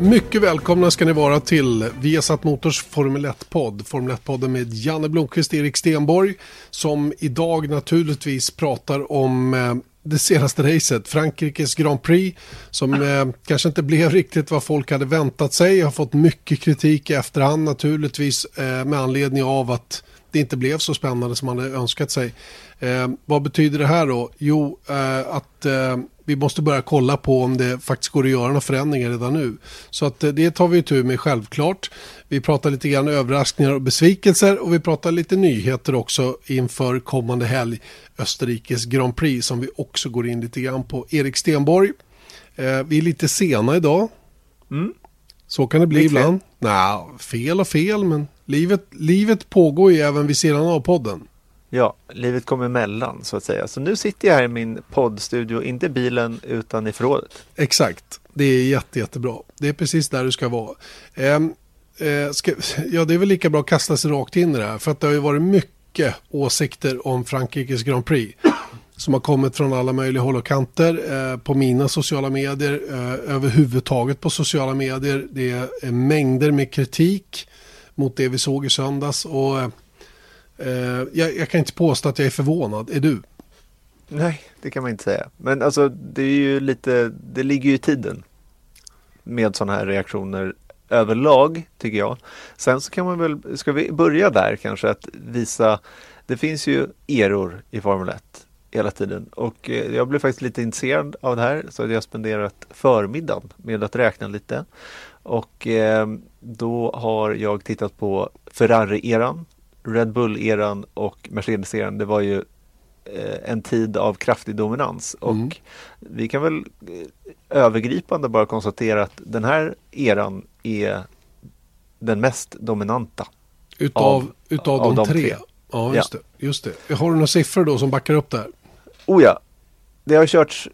Mycket välkomna ska ni vara till Viasat Motors Formel 1-podd. Formel 1-podden med Janne Blomqvist och Erik Stenborg. Som idag naturligtvis pratar om eh, det senaste racet, Frankrikes Grand Prix. Som eh, kanske inte blev riktigt vad folk hade väntat sig. Jag har fått mycket kritik i efterhand naturligtvis eh, med anledning av att det inte blev så spännande som man hade önskat sig. Eh, vad betyder det här då? Jo, eh, att eh, vi måste börja kolla på om det faktiskt går att göra några förändringar redan nu. Så att eh, det tar vi tur med självklart. Vi pratar lite grann överraskningar och besvikelser och vi pratar lite nyheter också inför kommande helg. Österrikes Grand Prix som vi också går in lite grann på. Erik Stenborg, eh, vi är lite sena idag. Mm. Så kan det bli fel. ibland. Nej, fel och fel, men livet, livet pågår ju även vid sidan av podden. Ja, livet kommer emellan så att säga. Så nu sitter jag här i min poddstudio, inte i bilen utan i förrådet. Exakt, det är jätte, jättebra. Det är precis där du ska vara. Ehm, eh, ska, ja, det är väl lika bra att kasta sig rakt in i det här. För att det har ju varit mycket åsikter om Frankrikes Grand Prix. Som har kommit från alla möjliga håll och kanter. Eh, på mina sociala medier. Eh, överhuvudtaget på sociala medier. Det är mängder med kritik mot det vi såg i söndags. Och eh, jag, jag kan inte påstå att jag är förvånad. Är du? Nej, det kan man inte säga. Men alltså det är ju lite, det ligger ju i tiden med sådana här reaktioner överlag tycker jag. Sen så kan man väl, ska vi börja där kanske att visa, det finns ju eror i Formel 1 hela tiden och eh, jag blev faktiskt lite intresserad av det här så jag spenderat förmiddagen med att räkna lite och eh, då har jag tittat på Ferrari-eran, Red Bull-eran och Mercedes-eran. Det var ju eh, en tid av kraftig dominans och Mm. vi kan väl övergripande bara konstatera att den här eran är den mest dominanta. Utav, Av- utav av de, de tre. tre. Ja, just, Det, just det. Har du några siffror då som backar upp det här? Oh ja, det har körts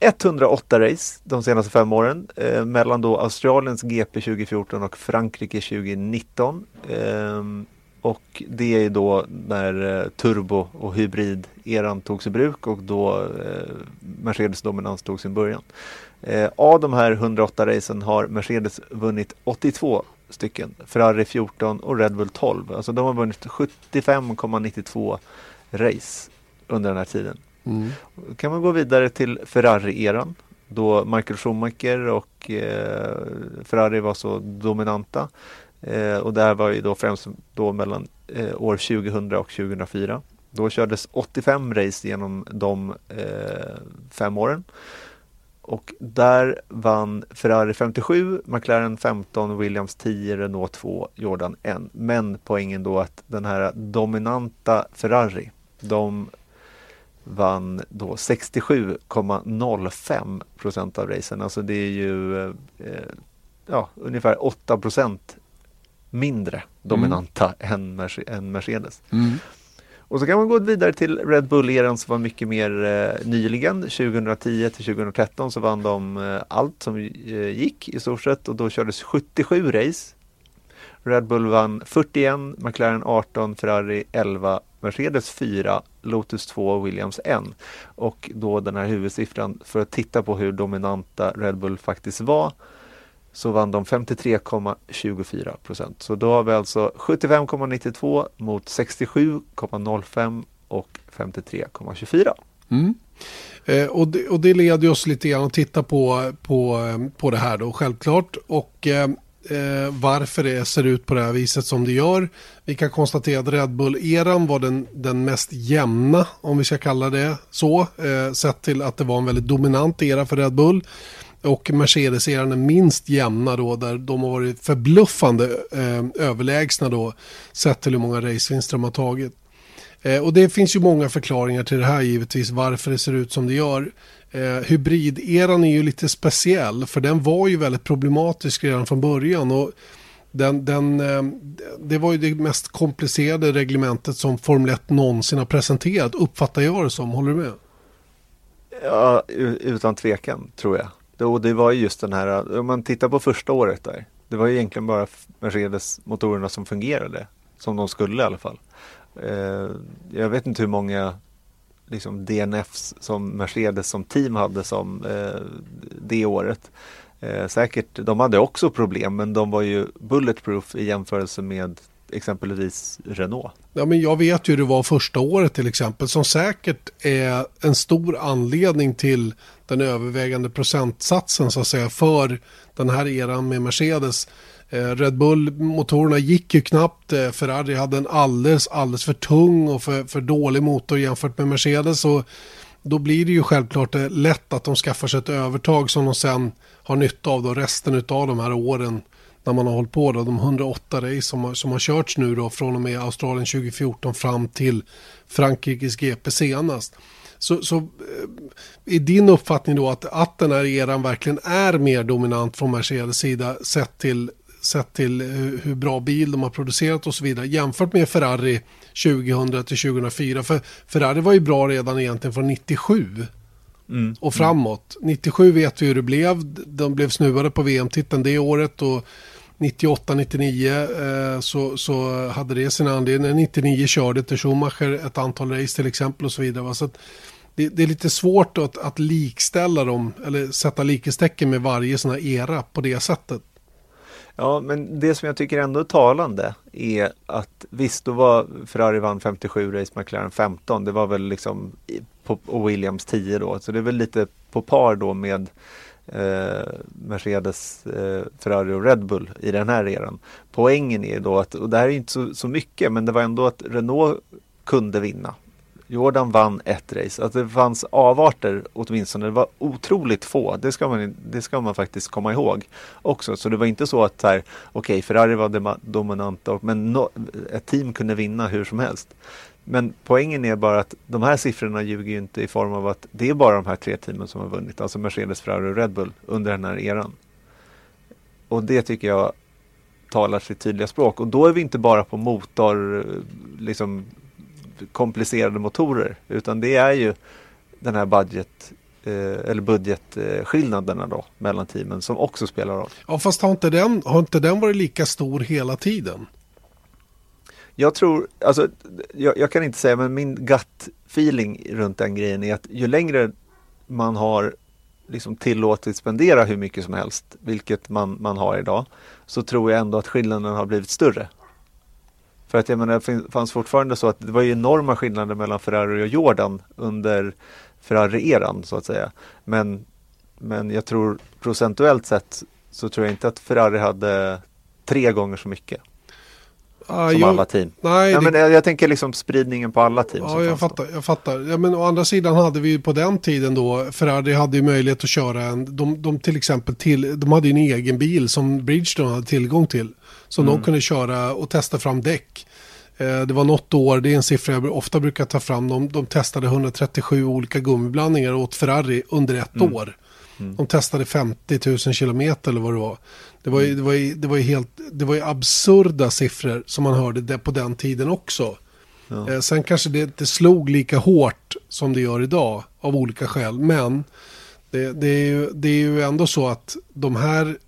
108 race de senaste fem åren eh, mellan då Australiens GP 2014 och Frankrike 2019. Eh, och det är ju då när eh, turbo och hybrid-eran togs i bruk och då eh, Mercedes dominans tog sin början. Eh, av de här 108 racen har Mercedes vunnit 82 stycken, Ferrari 14 och Red Bull 12. Alltså de har vunnit 75,92 race under den här tiden. Mm. Kan man gå vidare till Ferrari-eran då Michael Schumacher och eh, Ferrari var så dominanta. Eh, och det här var ju då främst då mellan eh, år 2000 och 2004. Då kördes 85 race genom de eh, fem åren. Och där vann Ferrari 57, McLaren 15, Williams 10, Renault 2, Jordan 1. Men poängen då att den här dominanta Ferrari, de vann då 67,05 procent av racen. Alltså det är ju eh, ja, ungefär 8 procent mindre dominanta än, Merce- än Mercedes. Mm. Och så kan man gå vidare till Red Bull-eran som var mycket mer eh, nyligen. 2010 till 2013 så vann de eh, allt som eh, gick i stort sett och då kördes 77 race. Red Bull vann 41, McLaren 18, Ferrari 11, Mercedes 4, Lotus 2 och Williams 1. Och då den här huvudsiffran för att titta på hur dominanta Red Bull faktiskt var så vann de 53,24 procent. Så då har vi alltså 75,92 mot 67,05 och 53,24. Mm. Eh, och, det, och det leder oss lite grann att titta på, på, på det här då självklart. Och eh, eh, varför det ser ut på det här viset som det gör. Vi kan konstatera att Red Bull-eran var den, den mest jämna, om vi ska kalla det så. Eh, sett till att det var en väldigt dominant era för Red Bull. Och Mercedes-eran är minst jämna då, där de har varit förbluffande eh, överlägsna då, sett till hur många racevinster de har tagit. Eh, och det finns ju många förklaringar till det här givetvis, varför det ser ut som det gör. Eh, hybrideran är ju lite speciell, för den var ju väldigt problematisk redan från början. Och den, den, eh, det var ju det mest komplicerade reglementet som Formel 1 någonsin har presenterat, uppfattar jag det som. Håller du med? Ja, utan tvekan tror jag. Och det var ju just den här, om man tittar på första året där. Det var ju egentligen bara Mercedes-motorerna som fungerade. Som de skulle i alla fall. Eh, jag vet inte hur många liksom DNFs som Mercedes som team hade som eh, det året. Eh, säkert, de hade också problem men de var ju bulletproof i jämförelse med exempelvis Renault. Ja, men jag vet ju hur det var första året till exempel som säkert är en stor anledning till den övervägande procentsatsen så att säga för den här eran med Mercedes. Eh, Red Bull-motorerna gick ju knappt. Eh, Ferrari hade en alldeles, alldeles för tung och för, för dålig motor jämfört med Mercedes. Och då blir det ju självklart eh, lätt att de skaffar sig ett övertag som de sen har nytta av då resten av de här åren när man har hållit på. Då, de 108 race som har, som har körts nu då från och med Australien 2014 fram till Frankrikes GP senast. Så, så är din uppfattning då att, att den här eran verkligen är mer dominant från Mercedes sida sett till sett till hur bra bil de har producerat och så vidare jämfört med Ferrari 2000 till 2004. För Ferrari var ju bra redan egentligen från 97 mm. och framåt. 97 vet vi hur det blev. De blev snuvade på VM-titeln det året och 98-99 eh, så, så hade det sin anledning. 99 körde till Schumacher ett antal race till exempel och så vidare. Så det, det, är lite svårt att, att likställa dem eller sätta likhetstecken med varje sån här era på det sättet. Ja, men det som jag tycker ändå är talande är att visst, då var Ferrari vann 57 race, McLaren 15. Det var väl liksom på, och Williams 10 då, så det är väl lite på par då med eh, Mercedes, eh, Ferrari och Red Bull i den här eran. Poängen är då att, och det här är inte så, så mycket, men det var ändå att Renault kunde vinna. Jordan vann ett race. Att det fanns avarter åtminstone. Det var otroligt få. Det ska man, det ska man faktiskt komma ihåg också. Så det var inte så att okej, okay, Ferrari var dominanta men no, ett team kunde vinna hur som helst. Men poängen är bara att de här siffrorna ljuger ju inte i form av att det är bara de här tre teamen som har vunnit. Alltså Mercedes, Ferrari och Red Bull under den här eran. Och det tycker jag talar sitt tydliga språk. Och då är vi inte bara på motor, eh, liksom komplicerade motorer utan det är ju den här budget eh, eller budgetskillnaderna då mellan teamen som också spelar roll. Ja fast har inte den, har inte den varit lika stor hela tiden? Jag tror, alltså jag, jag kan inte säga men min gut feeling runt den grejen är att ju längre man har liksom tillåtit spendera hur mycket som helst, vilket man, man har idag, så tror jag ändå att skillnaden har blivit större. För att jag menar, det fanns fortfarande så att det var enorma skillnader mellan Ferrari och Jordan under Ferrari-eran så att säga. Men, men jag tror procentuellt sett så tror jag inte att Ferrari hade tre gånger så mycket. Ah, som jag, alla team. Nej, ja, det... men jag, jag, tänker liksom spridningen på alla team. Ja, jag fattar. Jag fattar. Ja, men å andra sidan hade vi på den tiden då, Ferrari hade ju möjlighet att köra en, de, de till exempel till, de hade ju en egen bil som Bridgestone hade tillgång till. Så mm. de kunde köra och testa fram däck. Eh, det var något år, det är en siffra jag ofta brukar ta fram, de, de testade 137 olika gummiblandningar åt Ferrari under ett mm. år. Mm. De testade 50 000 kilometer eller vad det var. Det var ju, det var ju, det var ju helt, det var ju absurda siffror som man hörde det på den tiden också. Ja. Eh, sen kanske det inte slog lika hårt som det gör idag av olika skäl. Men det, det, är ju, det är ju ändå så att de här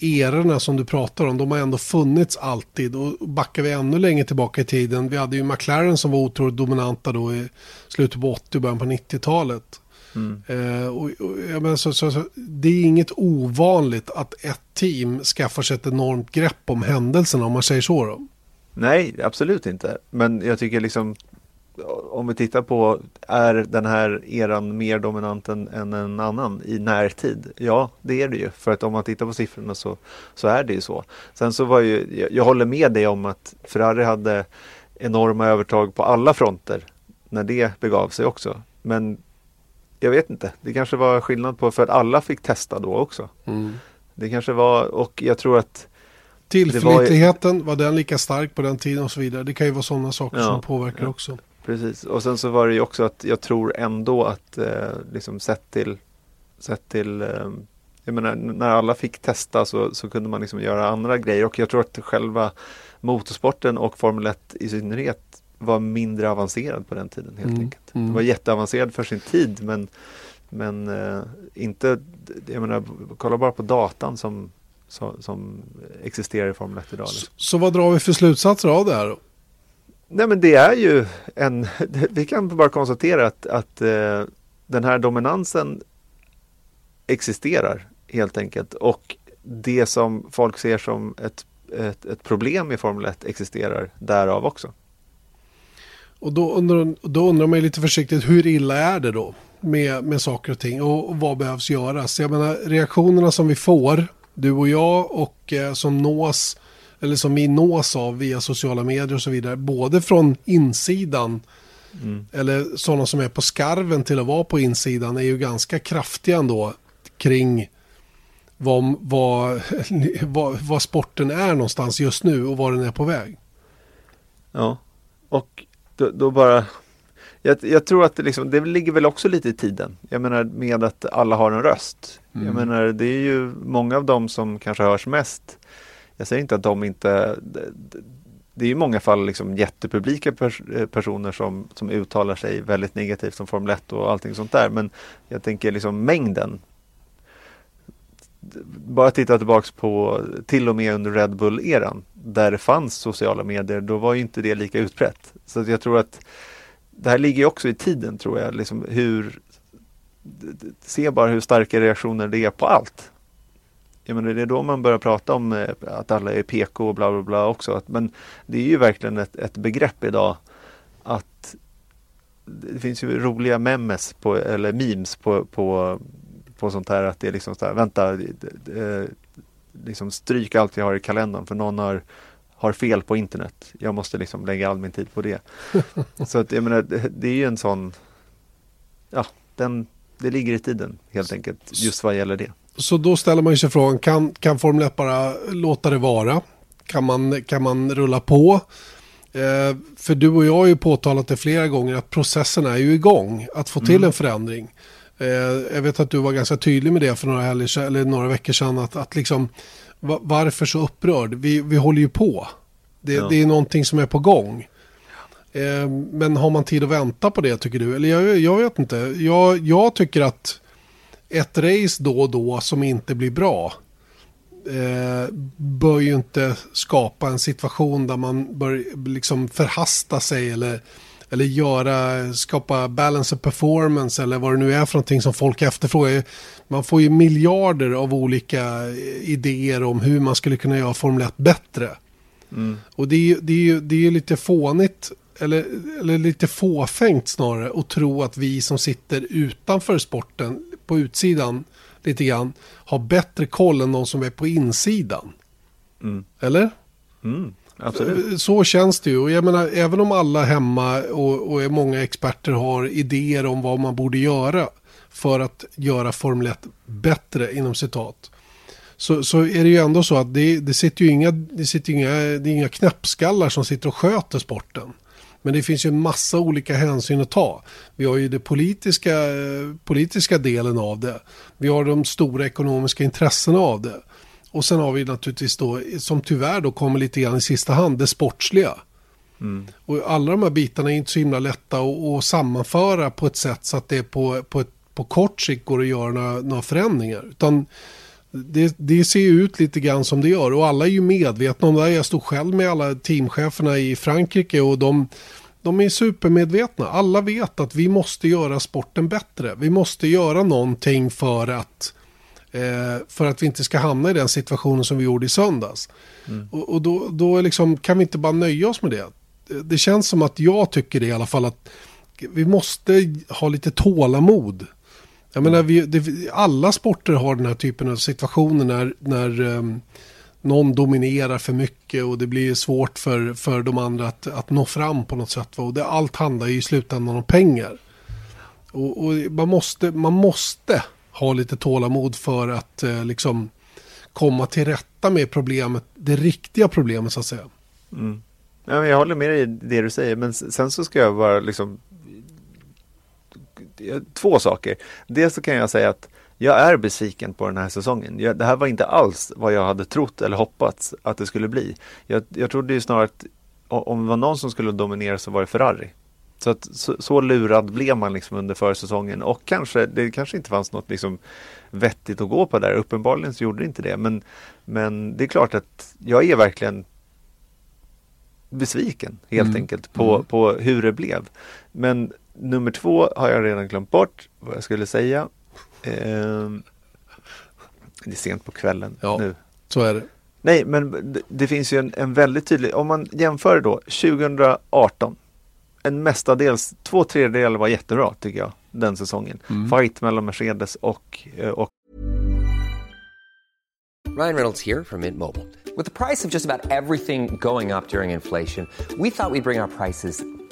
erorna som du pratar om, de har ändå funnits alltid. Och backar vi ännu längre tillbaka i tiden, vi hade ju McLaren som var otroligt dominanta då i slutet på 80 och början på 90-talet. Mm. Och, och, ja, men så, så, så, det är inget ovanligt att ett team skaffar sig ett enormt grepp om händelserna om man säger så. Då. Nej, absolut inte. Men jag tycker liksom om vi tittar på, är den här eran mer dominant än, än, en annan i närtid? Ja, det är det ju. För att om man tittar på siffrorna så, så är det ju så. Sen så var ju, jag, jag håller med dig om att Ferrari hade enorma övertag på alla fronter när det begav sig också. Men jag vet inte, det kanske var skillnad på för att alla fick testa då också. Mm. Det kanske var, och jag tror att Tillförlitligheten, var, var, den lika stark på den tiden och så vidare. Det kan ju vara sådana saker ja, som påverkar ja. också. Precis, och sen så var det ju också att jag tror ändå att eh, liksom sett till, sett till eh, jag menar, när alla fick testa så, så kunde man liksom göra andra grejer och jag tror att själva motorsporten och Formel 1 i synnerhet var mindre avancerad på den tiden helt mm. enkelt. Mm. Det var jätteavancerad för sin tid men, men eh, inte, jag menar, kolla bara på datan som, som, som existerar i Formel 1 idag. Liksom. Så, så, vad drar vi för slutsatser av det här? Nej men det är ju en, vi kan bara konstatera att, att eh, den här dominansen existerar helt enkelt och det som folk ser som ett, ett, ett problem i Formel 1 existerar därav också. Och då undrar, då undrar man lite försiktigt, hur illa är det då med, med saker och ting och, och vad behövs göras? Jag menar reaktionerna som vi får, du och jag och eh, som nås eller som vi nås av via sociala medier och så vidare, både från insidan mm. eller sådana som är på skarven till att vara på insidan är ju ganska kraftiga ändå kring vad, vad, vad, vad sporten är någonstans just nu och var den är på väg. Ja, och då, då bara jag, jag, tror att det, liksom, det ligger väl också lite i tiden. Jag menar med att alla har en röst. Mm. Jag menar det är ju många av dem som kanske hörs mest jag säger inte att de inte det är i många fall liksom jättepublika pers personer som, som uttalar sig väldigt negativt som Formel 1 och allting sånt där. Men jag tänker liksom mängden. Bara titta tillbaks på till och med under Red Bull-eran där det fanns sociala medier, då var inte det lika utbrett. Så jag tror att det här ligger också i tiden tror jag, liksom hur Se bara hur starka reaktioner det är på allt jag menar, det är då man börjar prata om eh, att alla är PK och bla bla bla också. Men det är ju verkligen ett, ett begrepp idag att det finns ju roliga memes på, eller memes på, på, på sånt här att det är liksom så här, vänta, liksom stryk allt jag har i kalendern för någon har, har fel på internet. Jag måste liksom lägga all min tid på det. så att jag menar, det, det är ju en sån, ja, den, det ligger i tiden helt enkelt just vad gäller det. Så då ställer man sig frågan, kan, kan Formel 1 bara låta det vara? Kan man, kan man rulla på? Eh, för du och jag har ju påtalat det flera gånger att processen är ju igång att få till mm. en förändring. Eh, jag vet att du var ganska tydlig med det för några, helger, eller några veckor sedan. Att, att liksom, varför så upprörd? Vi, vi håller ju på. Det, ja. det är någonting som är på gång. Eh, men har man tid att vänta på det tycker du? Eller jag, jag vet inte. Jag, jag tycker att ett race då och då som inte blir bra eh, bör ju inte skapa en situation där man bör liksom förhasta sig eller, eller göra, skapa balance of performance eller vad det nu är för någonting som folk efterfrågar. Man får ju miljarder av olika idéer om hur man skulle kunna göra Formel 1 bättre. Mm. Och det är, det, är, det är lite fånigt eller, eller lite fåfängt snarare att tro att vi som sitter utanför sporten på utsidan lite grann har bättre koll än de som är på insidan. Mm. Eller? Mm, absolut. Eh, så känns det ju. Och jag menar, även om alla hemma och, och många experter har idéer om vad man borde göra för att göra Formel 1 bättre inom citat. Så, så är det ju ändå så att det, det sitter ju inga, det sitter inga, det är inga knäppskallar som sitter och sköter sporten. Men det finns ju en massa olika hänsyn att ta. Vi har ju den politiska, eh, politiska delen av det. Vi har de stora ekonomiska intressena av det. Och sen har vi naturligtvis då, som tyvärr då kommer lite grann i sista hand, det sportsliga. Mm. Och alla de här bitarna är inte så himla lätta att, sammanföra på ett sätt så att det på, på, ett, på kort sikt går att göra några, några förändringar. Utan det, det, ser ut lite grann som det gör och alla är ju medvetna om det. Jag stod själv med alla teamcheferna i Frankrike och de, de är supermedvetna. Alla vet att vi måste göra sporten bättre. Vi måste göra någonting för att, Eh, för att vi inte ska hamna i den situationen som vi gjorde i söndags. Mm. Och, och, då, då liksom, kan vi inte bara nöja oss med det. Det känns som att jag tycker det i alla fall att vi måste ha lite tålamod jag menar, vi, det, alla sporter har den här typen av situationer när, när um, någon dominerar för mycket och det blir svårt för, för de andra att, att nå fram på något sätt. Och det, allt handlar ju i slutändan om pengar. Och, och, man, måste, man måste ha lite tålamod för att eh, liksom komma till rätta med problemet, det riktiga problemet så att säga. Mm. Ja, jag håller med dig i det du säger, men sen så ska jag bara liksom eh, Två saker. Dels så kan jag säga att jag är besviken på den här säsongen. Jag, det här var inte alls vad jag hade trott eller hoppats att det skulle bli. Jag, jag trodde ju snarare att om det var någon som skulle dominera så var det Ferrari. Så, att, så, så lurad blev man liksom under försäsongen och kanske det kanske inte fanns något liksom vettigt att gå på där. Uppenbarligen så gjorde det inte det. Men, men det är klart att jag är verkligen besviken helt mm. enkelt på, mm. på hur det blev. Men nummer två har jag redan glömt bort vad jag skulle säga. Eh, det är sent på kvällen ja, nu. Så är det. Nej, men det, det finns ju en, en, väldigt tydlig, om man jämför då 2018, en mestadels, två tredjedelar var jättebra tycker jag, den säsongen. Mm. Fight mellan Mercedes och, eh, och Ryan Reynolds här från Mint Mobile. Priset på nästan allt som går upp under inflationen, trodde vi att vi skulle bring våra priser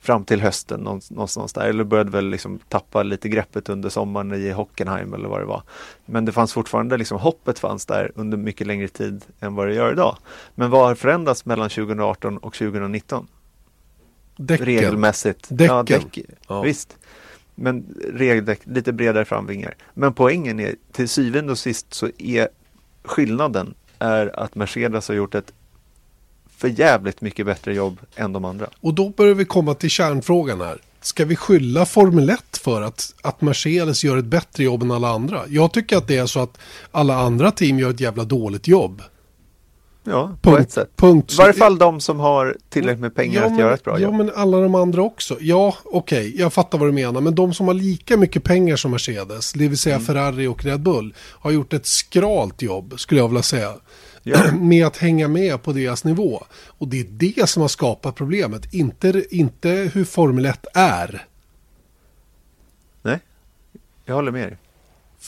Fram till hösten någonstans där. Eller började väl liksom tappa lite greppet under sommaren i Hockenheim eller vad det var. Men det fanns fortfarande, liksom hoppet fanns där under mycket längre tid än vad det gör idag. Men vad har förändrats mellan 2018 och 2019? Däcken. Regelmässigt. Däcken. Ja, däck. Ja. Visst. Men regeldäck, lite bredare framvingar. Men poängen är, till syvende och sist så är skillnaden är att Mercedes har gjort ett för jävligt mycket bättre jobb än de andra. Och då börjar vi komma till kärnfrågan här. Ska vi skylla Formel 1 för att, att Mercedes gör ett bättre jobb än alla andra? Jag tycker att det är så att alla andra team gör ett jävla dåligt jobb. Ja, på punkt, ett sätt. Punkt. I varje fall de som har tillräckligt med pengar ja, att göra ett bra ja, jobb. Ja, men alla de andra också. Ja, okej, okay, jag fattar vad du menar. Men de som har lika mycket pengar som Mercedes, det vill säga mm. Ferrari och Red Bull, har gjort ett skralt jobb, skulle jag vilja säga ja. med att hänga med på deras nivå. Och det är det som har skapat problemet, inte, inte hur Formel 1 är. Nej, jag håller med dig.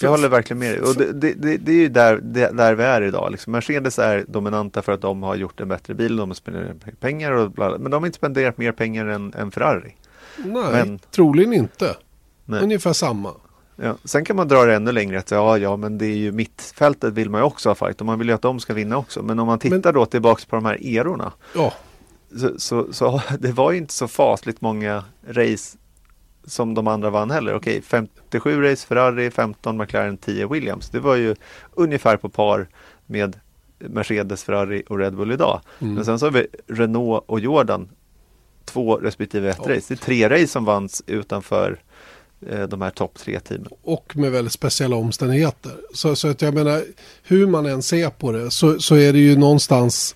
Jag håller verkligen med dig. Och det, det, det, det är ju där, där vi är idag. Liksom Mercedes är dominanta för att de har gjort en bättre bil, de har spenderat pengar och bla, men de har inte spenderat mer pengar än, än Ferrari. Nej, men, troligen inte. Nej. Ungefär samma. Ja. Sen kan man dra det ännu längre att ja, ja, men det är ju mittfältet vill man ju också ha fight och man vill ju att de ska vinna också. Men om man tittar men... då tillbaks på de här erorna. Ja. Så, så, så, det var ju inte så fasligt många race som de andra vann heller. Okej, 57 race Ferrari, 15 McLaren, 10 Williams. Det var ju ungefär på par med Mercedes, Ferrari och Red Bull idag. Mm. Men sen så har vi Renault och Jordan två respektive ett ja. race. Det är tre race som vanns utanför de här topp tre teamen. Och med väldigt speciella omständigheter. Så, så att jag menar, hur man än ser på det så, så är det ju någonstans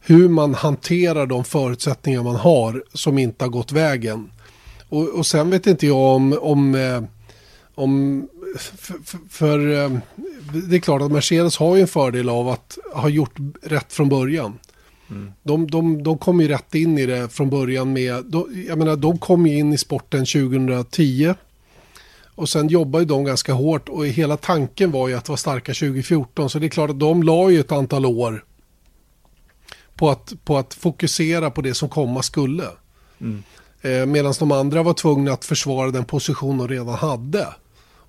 hur man hanterar de förutsättningar man har som inte har gått vägen. Och, och sen vet inte jag om, om, eh, om för, för, eh, det är klart att Mercedes har ju en fördel av att ha gjort rätt från början. Mm. De, de, de kom ju rätt in i det från början med, de, jag menar de kom ju in i sporten 2010 och sen jobbar ju de ganska hårt och hela tanken var ju att vara starka 2014. Så det är klart att de la ju ett antal år på att, på att fokusera på det som komma skulle. Mm. Eh, Medan de andra var tvungna att försvara den position de redan hade.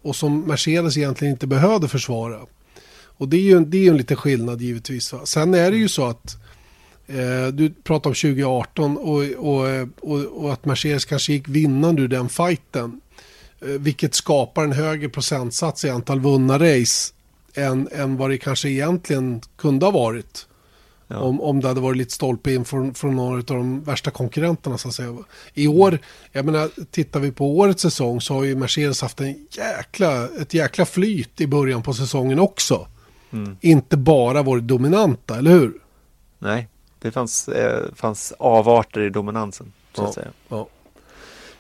Och som Mercedes egentligen inte behövde försvara. Och det är ju, det är en liten skillnad givetvis. Va? Sen är det ju så att eh, du pratar om 2018 och, och, och, och, att Mercedes kanske gick vinnande ur den fighten. Eh, vilket skapar en högre procentsats i antal vunna race än, än vad det kanske egentligen kunde ha varit. Ja. Om, om det hade varit lite stolpe in från, från några av de värsta konkurrenterna så att säga. I år, jag menar, tittar vi på årets säsong så har ju Mercedes haft en jäkla, ett jäkla flyt i början på säsongen också. Mm. Inte bara varit dominanta, eller hur? Nej, det fanns, eh, fanns avarter i dominansen. Så ja. att säga. Ja.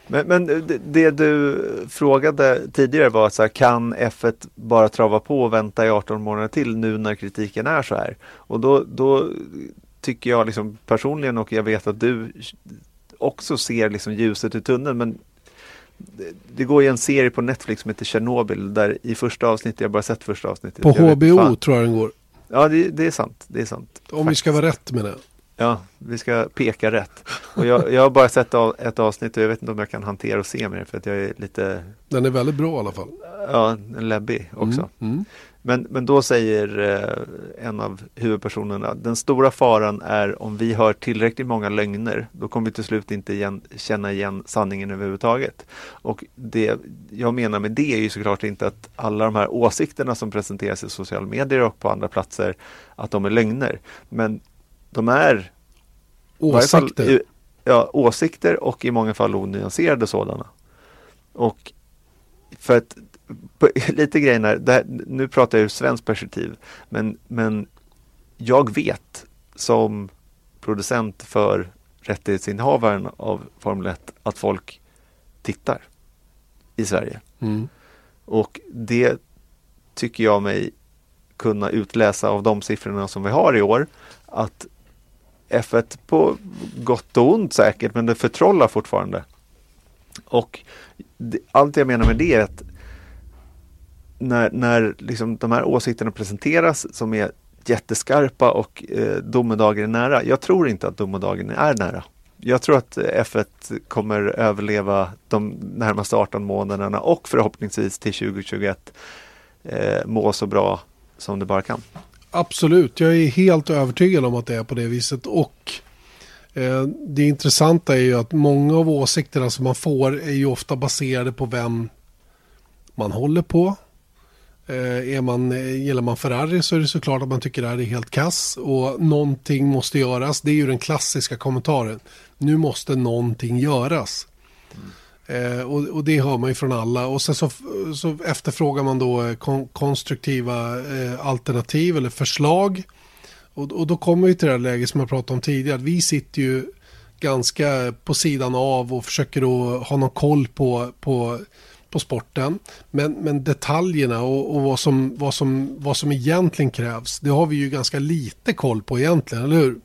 Men, men det, du frågade tidigare var så här, kan F1 bara trava på och vänta i 18 månader till nu när kritiken är så här? Och då, då tycker jag liksom personligen och jag vet att du också ser liksom ljuset i tunneln men det, går ju en serie på Netflix som heter Chernobyl där i första avsnittet, jag har bara sett första avsnittet. På vet HBO fan. tror jag den går. Ja, det, det är sant. Det är sant. Om vi ska vara rätt med det. Ja, vi ska peka rätt. Och jag, jag har bara sett av, ett avsnitt och jag vet inte om jag kan hantera och se mer för att jag är lite, Den är väldigt bra i alla fall. ja, läbbig också. Mm, mm. Men, men då säger eh, en av huvudpersonerna, den stora faran är om vi hör tillräckligt många lögner, då kommer vi till slut inte igen, känna igen sanningen överhuvudtaget. Och det jag menar med det är ju såklart inte att alla de här åsikterna som presenteras i sociala medier och på andra platser, att de är lögner. Men de är fall Åsikter. i- ja, åsikter och i många fall onyanserade sådana. Och för att på, lite grejen här, nu pratar jag ur svenskt perspektiv, men, men jag vet som producent för rättighetsinnehavaren av Formel 1 att folk tittar i Sverige. Mm. Och det tycker jag mig kunna utläsa av de siffrorna som vi har i år att F1 på gott och ont säkert, men det förtrollar fortfarande. Och det, allt jag menar med det är att när, när liksom de här åsikterna presenteras som är jätteskarpa och eh, domedagen är nära. Jag tror inte att domedagen är nära. Jag tror att eh, F1 kommer överleva de närmaste 18 månaderna och förhoppningsvis till 2021 eh, må så bra som det bara kan. Absolut, jag är helt övertygad om att det är på det viset. Och eh, det intressanta är ju att många av åsikterna som man får är ju ofta baserade på vem man håller på. Eh, är man, eh, gillar man Ferrari så är det såklart att man tycker det här är helt kass och någonting måste göras. Det är ju den klassiska kommentaren. Nu måste någonting göras. Eh, och, och det hör man ju från alla. Och sen så, så efterfrågar man då eh, kon, konstruktiva eh, alternativ eller förslag. Och, och då kommer vi till det här läget som jag pratade om tidigare. Vi sitter ju ganska på sidan av och försöker då ha någon koll på, på, på sporten. Men, men detaljerna och, och vad, som, vad, som, vad som egentligen krävs, det har vi ju ganska lite koll på egentligen, eller hur?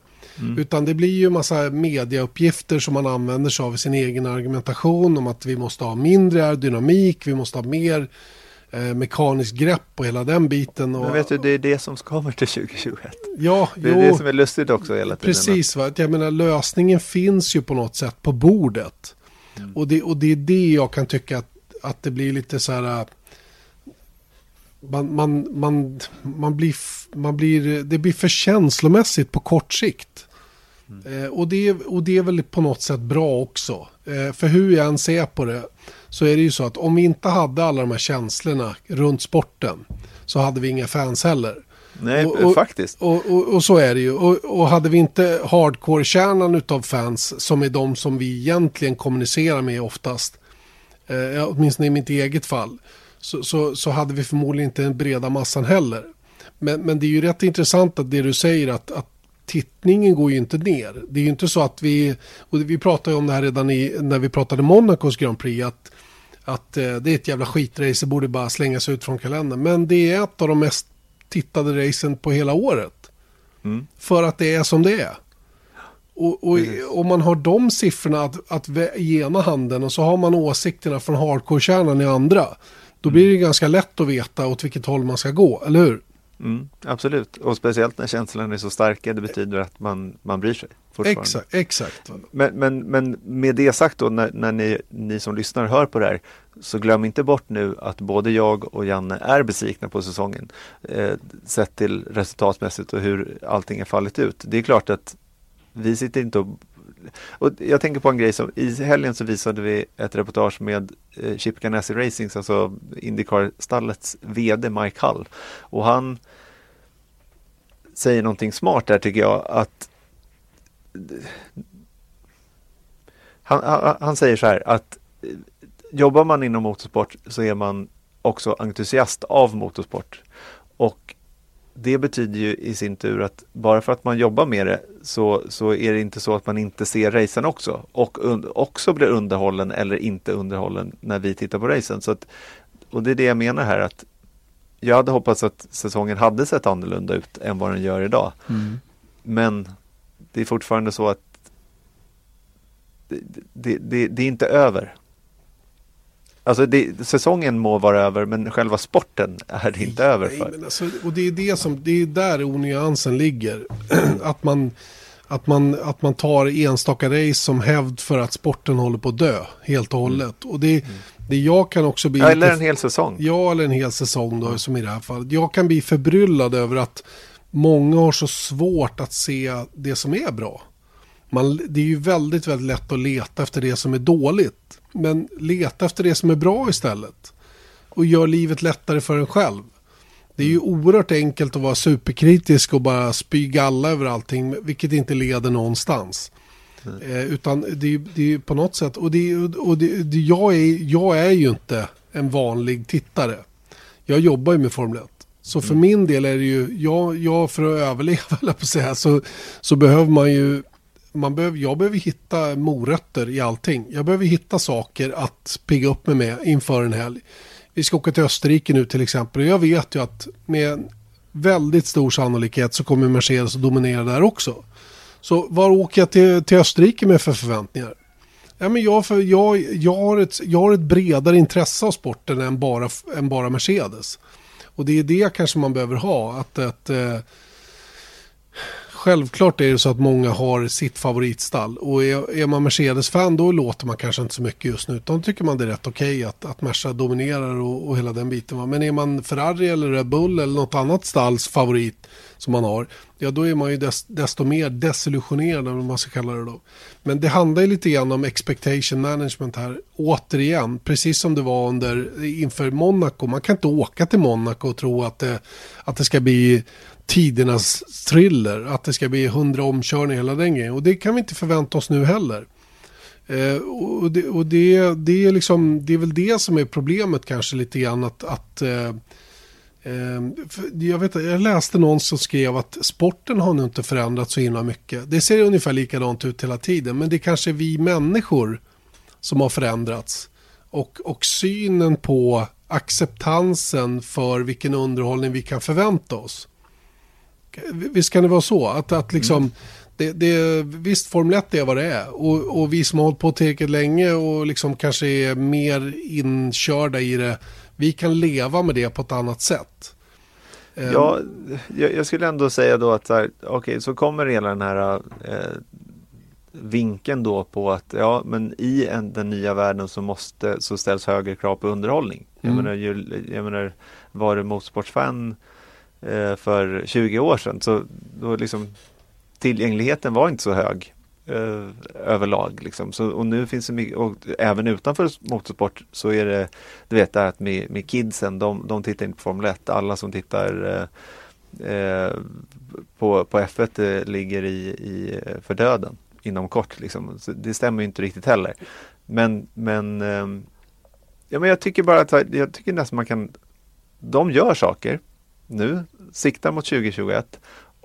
Utan det blir ju massa mediauppgifter som man använder sig av i sin egen argumentation om att vi måste ha mindre aerodynamik, vi måste ha mer eh, mekaniskt grepp och hela den biten. Och, Men vet du, det är det som kommer till 2021. ja, Det är jo, det som är lustigt också hela tiden. Precis, va? Jag menar lösningen finns ju på något sätt på bordet. Och, det, och det är det jag kan tycka att, att det blir lite så här... Man, man, man, man, blir, man blir, det blir för känslomässigt på kort sikt. Eh, och, det, och det är väl på något sätt bra också. Eh, för hur jag än ser på det så är det ju så att om vi inte hade alla de här känslorna runt sporten så hade vi inga fans heller. Nej, Och- och- faktiskt. Och, och, så är det ju. Och, hade vi inte hardcore-kärnan utav fans som är de som vi egentligen kommunicerar med oftast, eh, åtminstone i mitt eget fall, så, så, så hade vi förmodligen inte den breda massan heller. Men, men det är ju rätt intressant att det du säger att, att tittningen går ju inte ner. Det är ju inte så att vi, och vi pratade ju om det här redan i, när vi pratade Monacos Grand Prix, att, att eh, det är ett jävla skitrace, det borde bara slängas ut från kalendern. Men det är ett av de mest tittade racen på hela året. Mm. För att det är som det är. Och, och om man har de siffrorna att, att i ena handen och så har man åsikterna från hardcore-kärnan i andra. Då blir det ganska lätt att veta åt vilket håll man ska gå, eller hur? Mm, absolut, och speciellt när känslorna är så starka, det betyder att man, man bryr sig. Exakt, exakt. Men, men, men med det sagt då, när, när ni, ni som lyssnar hör på det här, så glöm inte bort nu att både jag och Janne är besvikna på säsongen. Eh, sett till resultatmässigt och hur allting har fallit ut. Det är klart att vi sitter inte och och jag tänker på en grej som i helgen så visade vi ett reportage med eh, Chip Ganassi Racings, alltså Indycar-stallets VD Mike Hull. Och han säger någonting smart där tycker jag att han, han, han säger så här att eh, jobbar man inom motorsport så är man också entusiast av motorsport. Och det betyder ju i sin tur att bara för att man jobbar med det så, så är det inte så att man inte ser racen också och un, också blir underhållen eller inte underhållen när vi tittar på racen. Så att, och det är det jag menar här att jag hade hoppats att säsongen hade sett annorlunda ut än vad den gör idag. Men det är fortfarande så att det, det, det, det är inte över. Alltså det, säsongen må vara över men själva sporten är det inte över Nej, för. men alltså, och det är det som, det är där onyansen ligger. att, man, att, man, att man tar enstaka race som hävd för att sporten håller på att dö helt och hållet. Och det, det jag kan också bli... Ja, lite- eller en hel säsong. Ja, eller en hel säsong då, som i det här fallet. Jag kan bli förbryllad över att många har så svårt att se det som är bra. Man, det är ju väldigt, väldigt lätt att leta efter det som är dåligt. Men leta efter det som är bra istället. Och gör livet lättare för en själv. Det är ju oerhört enkelt att vara superkritisk och bara spy galla över allting, vilket inte leder någonstans. Eh, utan det är ju det är på något sätt, och, det, och det, det, jag, är, jag är ju inte en vanlig tittare. Jag jobbar ju med Formel 1. Så för min del är det ju, jag, jag för att överleva, på säga, så, så behöver man ju, man behöver, jag behöver hitta morötter i allting. Jag behöver hitta saker att pigga upp mig med inför en helg. Vi ska åka till Österrike nu till exempel och jag vet ju att med väldigt stor sannolikhet så kommer Mercedes att dominera där också. Så var åker jag till, till Österrike med för förväntningar? Ja, men jag, för, jag, jag, har ett, jag har ett bredare intresse av sporten än bara, än bara Mercedes. Och det är det kanske man behöver ha. Att, att, eh, självklart är det så att många har sitt favoritstall. Och är, är man Mercedes-fan då låter man kanske inte så mycket just nu. Utan då tycker man det är rätt okej att, att Merca dominerar och, och hela den biten. va. Men är man Ferrari eller Red Bull eller något annat stalls favorit som man har. Ja då är man ju des, desto mer desillusionerad om man ska kalla det då. Men det handlar ju lite grann om expectation management här. Återigen, precis som det var under, inför Monaco. Man kan inte åka till Monaco och tro att det, att det ska bli tidernas thriller. Att det ska bli hundra omkörningar hela den grejen. Och det kan vi inte förvänta oss nu heller. Eh, och det, och det, det, är liksom, det är väl det som är problemet kanske lite grann. Att, att eh, eh jag, vet, jag läste någon som skrev att sporten har nu inte förändrats så himla mycket. Det ser ungefär likadant ut hela tiden. Men det är kanske vi människor som har förändrats. Och, och synen på acceptansen för vilken underhållning vi kan förvänta oss. Visst kan det vara så? Att, att liksom, det, det, visst, Formel 1 är vad det är. Och, och vi som har hållit på tillräckligt länge och liksom kanske är mer inkörda i det. Vi kan leva med det på ett annat sätt. Eh, Ja, jag, jag skulle ändå säga då att så här, okej, så kommer hela den här eh, vinkeln då på att ja, men i en, den nya världen så måste så ställs högre krav på underhållning. Jag Mm. menar, ju, jag menar, var du motorsportsfan Eh, för 20 år sedan så då liksom tillgängligheten var inte så hög eh, överlag. Liksom. Så, och nu finns det mycket, och även utanför motorsport så är det, du vet det här att med, med kidsen, de, de tittar inte på Formel 1. Alla som tittar eh, eh på, på F1 eh, ligger i, i, för döden inom kort. Liksom. Så det stämmer ju inte riktigt heller. Men, men, eh, ja, men jag tycker bara att jag tycker nästan man kan, de gör saker nu, siktar mot 2021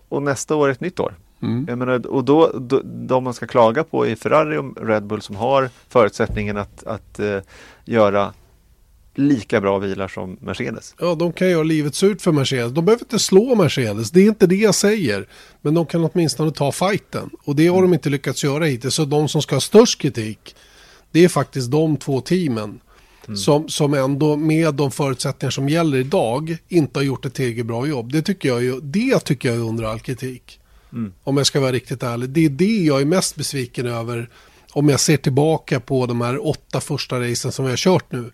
och nästa år är ett nytt år. Mm. Menar, och då, då, de man ska klaga på är Ferrari och Red Bull som har förutsättningen att, att eh, göra lika bra bilar som Mercedes. Ja, de kan göra livet surt för Mercedes. De behöver inte slå Mercedes. Det är inte det jag säger. Men de kan åtminstone ta fighten. Och det har de inte lyckats göra hittills. Så de som ska ha störst kritik, det är faktiskt de två teamen. Som, som ändå med de förutsättningar som gäller idag inte har gjort ett tillräckligt bra jobb. Det tycker jag, ju, det tycker jag är under all kritik. Om jag ska vara riktigt ärlig. Det är det jag är mest besviken över. Om jag ser tillbaka på de här åtta första racen som vi har kört nu.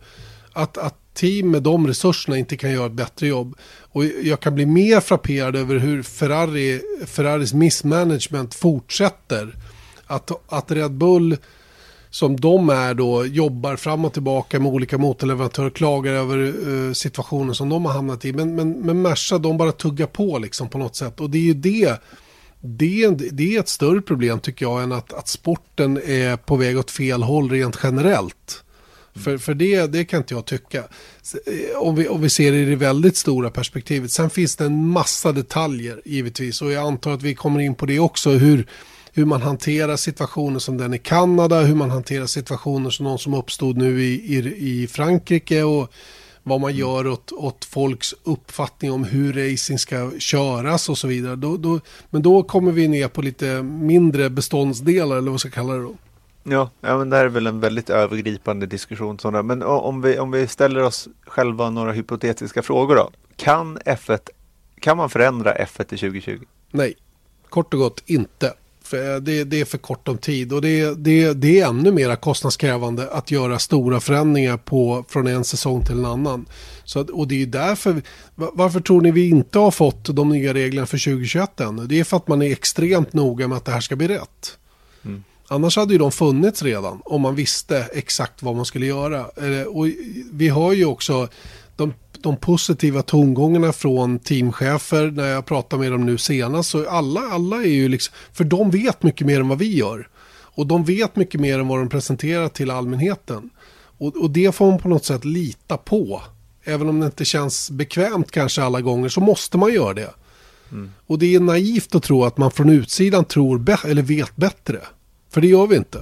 Att, att team med de resurserna inte kan göra ett bättre jobb. Och jag kan bli mer frapperad över hur Ferrari, Ferraris missmanagement fortsätter. Att, att Red Bull som de är då jobbar fram och tillbaka med olika motorleverantörer klagar över eh, situationen som de har hamnat i. Men, men, men Merca de bara tuggar på liksom på något sätt. Och det är ju det. Det är, det är ett större problem tycker jag än att, att sporten är på väg åt fel håll rent generellt. För, för det, det kan inte jag tycka. Eh, om vi, om vi ser det i det väldigt stora perspektivet. Sen finns det en massa detaljer givetvis. Och jag antar att vi kommer in på det också. Hur, hur man hanterar situationer som den i Kanada. Hur man hanterar situationer som någon som uppstod nu i, i, i Frankrike. Och vad man gör åt, åt folks uppfattning om hur racing ska köras och så vidare. Då, då, men då kommer vi ner på lite mindre beståndsdelar eller vad ska jag kalla det då. Ja, ja men det här är väl en väldigt övergripande diskussion. Sådana. Men om vi, om vi ställer oss själva några hypotetiska frågor då. Kan F1, kan man förändra F1 till 2020? Nej, kort och gott inte. För det, det är för kort om tid och det, det, det är ännu mer kostnadskrävande att göra stora förändringar på, från en säsong till en annan. Så, och det är därför, varför tror ni vi inte har fått de nya reglerna för 2021 ännu? Det är för att man är extremt noga med att det här ska bli rätt. Mm. Annars hade ju de funnits redan om man visste exakt vad man skulle göra. Eh, och vi har ju också de, de positiva tongångarna från teamchefer när jag pratar med dem nu senast. Så alla, alla är ju liksom, för de vet mycket mer än vad vi gör. Och de vet mycket mer än vad de presenterar till allmänheten. Och, och det får man på något sätt lita på. Även om det inte känns bekvämt kanske alla gånger så måste man göra det. Mm. Och det är naivt att tro att man från utsidan tror eller vet bättre. För det gör vi inte.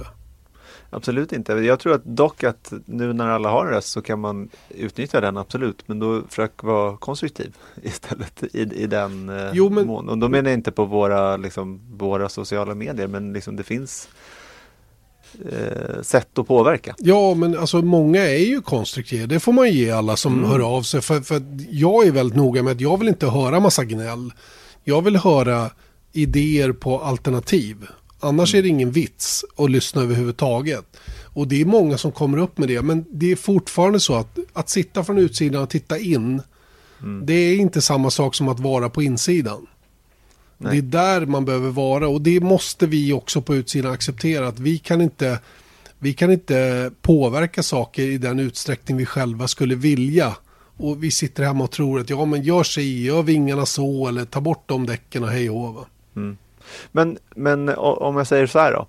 Absolut inte. Jag tror att dock att nu när alla har en röst så kan man utnyttja den absolut. Men då försök vara konstruktiv istället i, i den eh, jo, men... mån. Och då menar jag inte på våra, liksom, våra sociala medier men liksom det finns eh, sätt att påverka. Ja, men alltså många är ju konstruktiva. Det får man ge alla som mm. hör av sig. För, för jag är väldigt noga med att jag vill inte höra massa gnäll. Jag vill höra idéer på alternativ. Annars är det ingen vits att lyssna överhuvudtaget. Och det är många som kommer upp med det. Men det är fortfarande så att att sitta från utsidan och titta in. Mm. Det är inte samma sak som att vara på insidan. Nej. Det är där man behöver vara. Och det måste vi också på utsidan acceptera. Att vi kan inte, vi kan inte påverka saker i den utsträckning vi själva skulle vilja. Och vi sitter hemma och tror att ja men gör sig gör vingarna så eller ta bort de däcken och hej och mm. Men, men om jag säger så här då.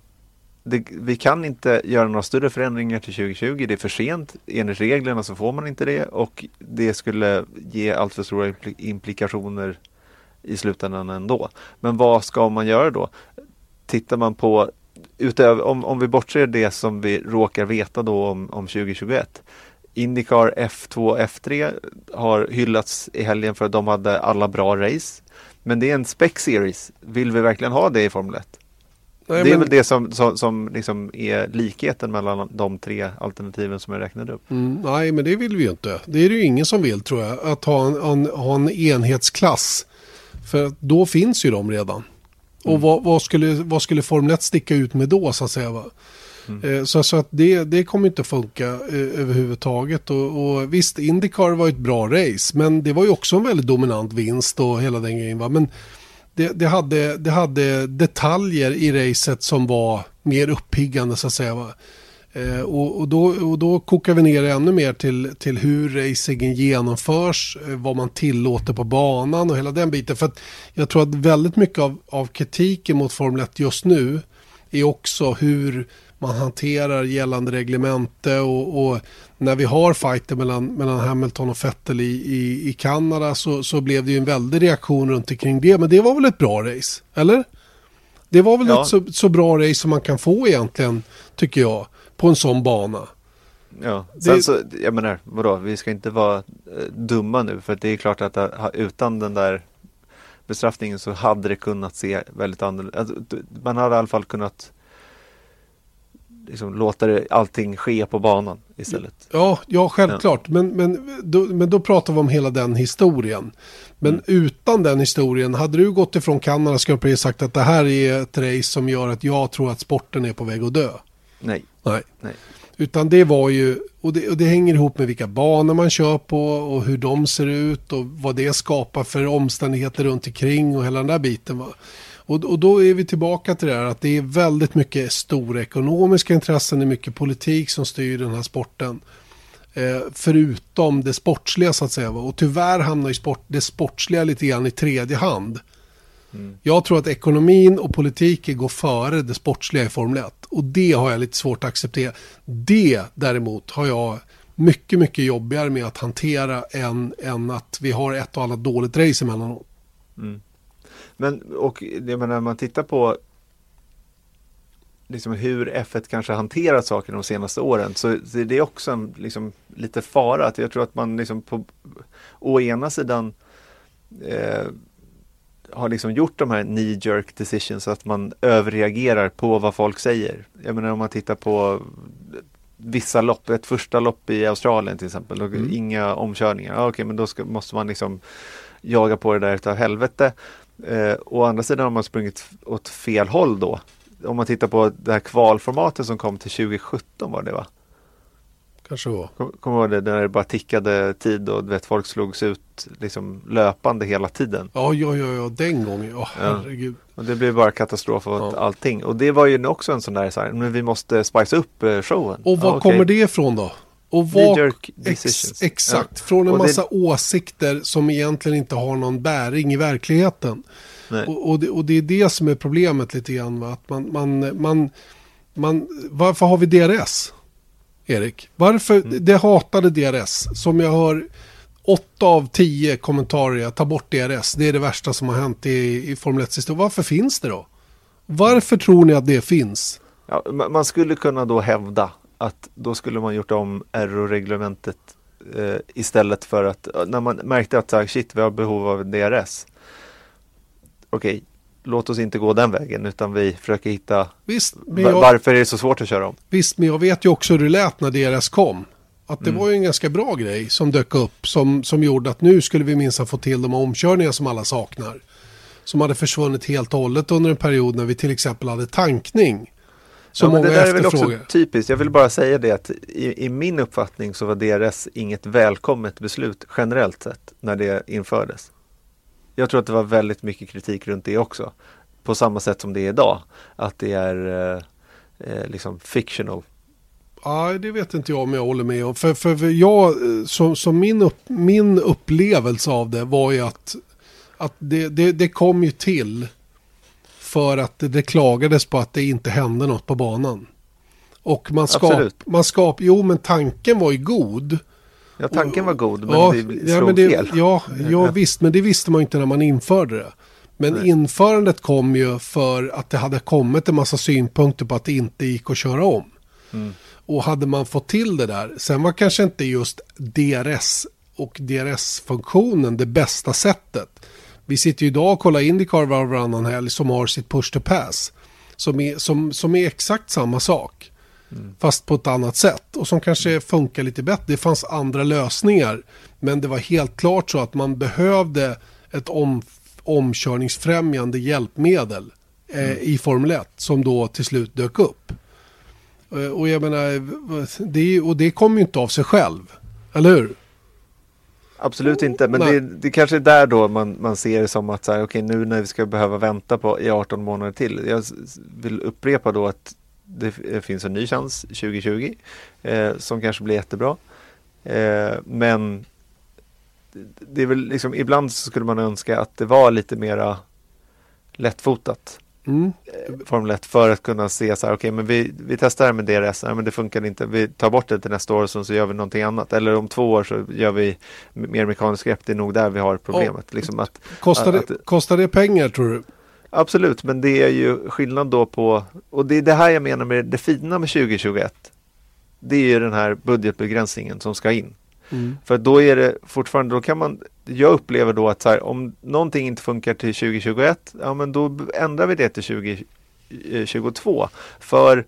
Det, vi kan inte göra några större förändringar till 2020. Det är för sent. Enligt reglerna så får man inte det och det skulle ge alltför stora implikationer i slutändan ändå. Men vad ska man göra då? Tittar man på utöver, om, om vi bortser det som vi råkar veta då om, om 2021. Indycar F2 F3 har hyllats i helgen för att de hade alla bra race. Men det är en spec series. Vill vi verkligen ha det i Formel 1? Nej, det är men... väl det som, som, som liksom är likheten mellan de tre alternativen som jag räknade upp. Mm, nej, men det vill vi ju inte. Det är det ju ingen som vill tror jag. Att ha en, en, ha en enhetsklass. För då finns ju de redan. Mm. Och vad, vad, skulle, vad skulle Formel 1 sticka ut med då så att säga? Va? Mm. Så, så att det, det kommer inte funka eh, överhuvudtaget. Och, och visst, Indycar var ett bra race. Men det var ju också en väldigt dominant vinst och hela den grejen. Va? Men det, det, hade, det hade detaljer i racet som var mer uppiggande så att säga. Va? Eh, och, och, då, och då kokar vi ner det ännu mer till, till hur racingen genomförs, eh, vad man tillåter på banan och hela den biten. För att jag tror att väldigt mycket av, av kritiken mot Formel 1 just nu är också hur man hanterar gällande reglemente och, och, när vi har fighter mellan, mellan Hamilton och Vettel i, i, i Kanada så, så blev det ju en väldig reaktion runt omkring det. Men det var väl ett bra race, eller? Det var väl ja. ett så, så bra race som man kan få egentligen, tycker jag, på en sån bana. Ja, sen det... så, jag menar, vadå, vi ska inte vara eh, dumma nu för det är klart att uh, utan den där bestraffningen så hade det kunnat se väldigt annorlunda alltså, Man hade i alla fall kunnat liksom låta det, allting ske på banan istället. Ja, ja självklart. Ja. Men, men, då, men då pratar vi om hela den historien. Men mm. utan den historien, hade du gått ifrån Kanada skulle jag sagt att det här är ett race som gör att jag tror att sporten är på väg att dö. Nej. Nej. Nej. Utan det var ju, och det, och det hänger ihop med vilka banor man kör på och hur de ser ut och vad det skapar för omständigheter runt omkring och hela den där biten. Va? Och, och då är vi tillbaka till det här att det är väldigt mycket stora ekonomiska intressen, det är mycket politik som styr den här sporten. Eh, förutom det sportsliga så att säga. Och tyvärr hamnar ju sport, det sportsliga lite grann i tredje hand. Mm. Jag tror att ekonomin och politiken går före det sportsliga i Formel 1. Och det har jag lite svårt att acceptera. Det däremot har jag mycket, mycket jobbigare med att hantera än, än att vi har ett och annat dåligt race emellanåt. Mm. Men och jag menar, när man tittar på liksom hur F1 kanske hanterat saker de senaste åren så det är också en liksom, lite fara. Att jag tror att man liksom på å ena sidan eh, har liksom gjort de här knee jerk decisions, att man överreagerar på vad folk säger. Jag menar om man tittar på vissa lopp, ett första lopp i Australien till exempel, och Mm. inga omkörningar. Ja, Okej, men då ska, måste man liksom jaga på det där utav helvete. Eh, å andra sidan har man sprungit åt fel håll då. Om man tittar på det här kvalformatet som kom till 2017 var det va? Kanske var. Kom- Kommer du ihåg det när det bara tickade tid och du vet, folk slogs ut liksom löpande hela tiden. Ja, ja, ja, ja, den gången. Ja, herregud. Och det blev bara katastrof åt Ja. allting. Och det var ju också en sån där, så här, men vi måste spice upp eh, showen. Och var Ja, kommer det ifrån då? Och Knee-jerk Ex, exakt, Ja. från en Och det- massa åsikter som egentligen inte har någon bäring i verkligheten. Och, och, det, och det är det som är problemet lite grann. Va? Att man, man, man, man, varför har vi DRS? Erik? Varför Mm. det hatade DRS? Som jag hör åtta av tio kommentarer, ta bort DRS. Det är det värsta som har hänt i, i Formel 1 historia. Varför finns det då? Varför tror ni att det finns? Ja, ma- man skulle kunna då hävda att då skulle man gjort om RO-reglementet eh, istället för att när man märkte att så här, shit, vi har behov av DRS. Okej, låt oss inte gå den vägen utan vi försöker hitta Visst, jag, varför är det så svårt att köra om. Visst, men jag vet ju också hur det lät när DRS kom. Att Mm. det var ju en ganska bra grej som dök upp som, som gjorde att nu skulle vi minsann få till de omkörningar som alla saknar. Som hade försvunnit helt och hållet under en period när vi till exempel hade tankning. Som Ja, många det där är väl också typiskt. Jag vill bara säga det att i, i min uppfattning så var DRS inget välkommet beslut generellt sett när det infördes. Jag tror att det var väldigt mycket kritik runt det också. På samma sätt som det är idag. Att det är eh, eh, liksom fictional. Ja, det vet inte jag om jag håller med om. För, för, för jag, eh, som, som min, upp, min upplevelse av det var ju att, att det, det, det kom ju till för att det, klagades på att det inte hände något på banan. Och man skap, Absolut. man skap, jo men tanken var ju god. Ja, tanken var god men ja, det ja, slog men det, fel. Ja, ja, visst, men det visste man ju inte när man införde det. Men införandet kom ju för att det hade kommit en massa synpunkter på att det inte gick att köra om. Och hade man fått till det där, sen var kanske inte just DRS och DRS-funktionen det bästa sättet. Vi sitter ju idag och kollar Indycar var och varannan helg som har sitt push to pass. Som är, som, som är exakt samma sak. Fast på ett annat sätt. Och som kanske funkar lite bättre. Det fanns andra lösningar. Men det var helt klart så att man behövde ett om, omkörningsfrämjande hjälpmedel eh, i Formel 1. Som då till slut dök upp. Eh, och jag menar, det, och det kom ju inte av sig själv. Eller hur? Absolut inte, men det, det kanske är där då man, man ser det som att så här, okej, nu när vi ska behöva vänta på i 18 månader till. Jag vill upprepa då att det det finns en ny chans 2020 eh, som kanske blir jättebra. Eh, men det- är väl liksom, ibland så skulle man önska att det var lite mera lättfotat. Mm. Formel 1 för att kunna se så här, okej men vi, vi testar med DRS, nej men det funkar inte, vi tar bort det till nästa år och så gör vi någonting annat. Eller om två år så gör vi mer mekaniskt grepp, det är nog där vi har problemet. Liksom att, Kostar, att- det, kostar det pengar tror du? absolut, men det är ju skillnad då på, och det är det här jag menar med det fina med 2021. Det är ju den här budgetbegränsningen som ska in. Mm. För då är det fortfarande, då kan man, jag upplever då att så här, om någonting inte funkar till 2021, ja men då ändrar vi det till 2022. För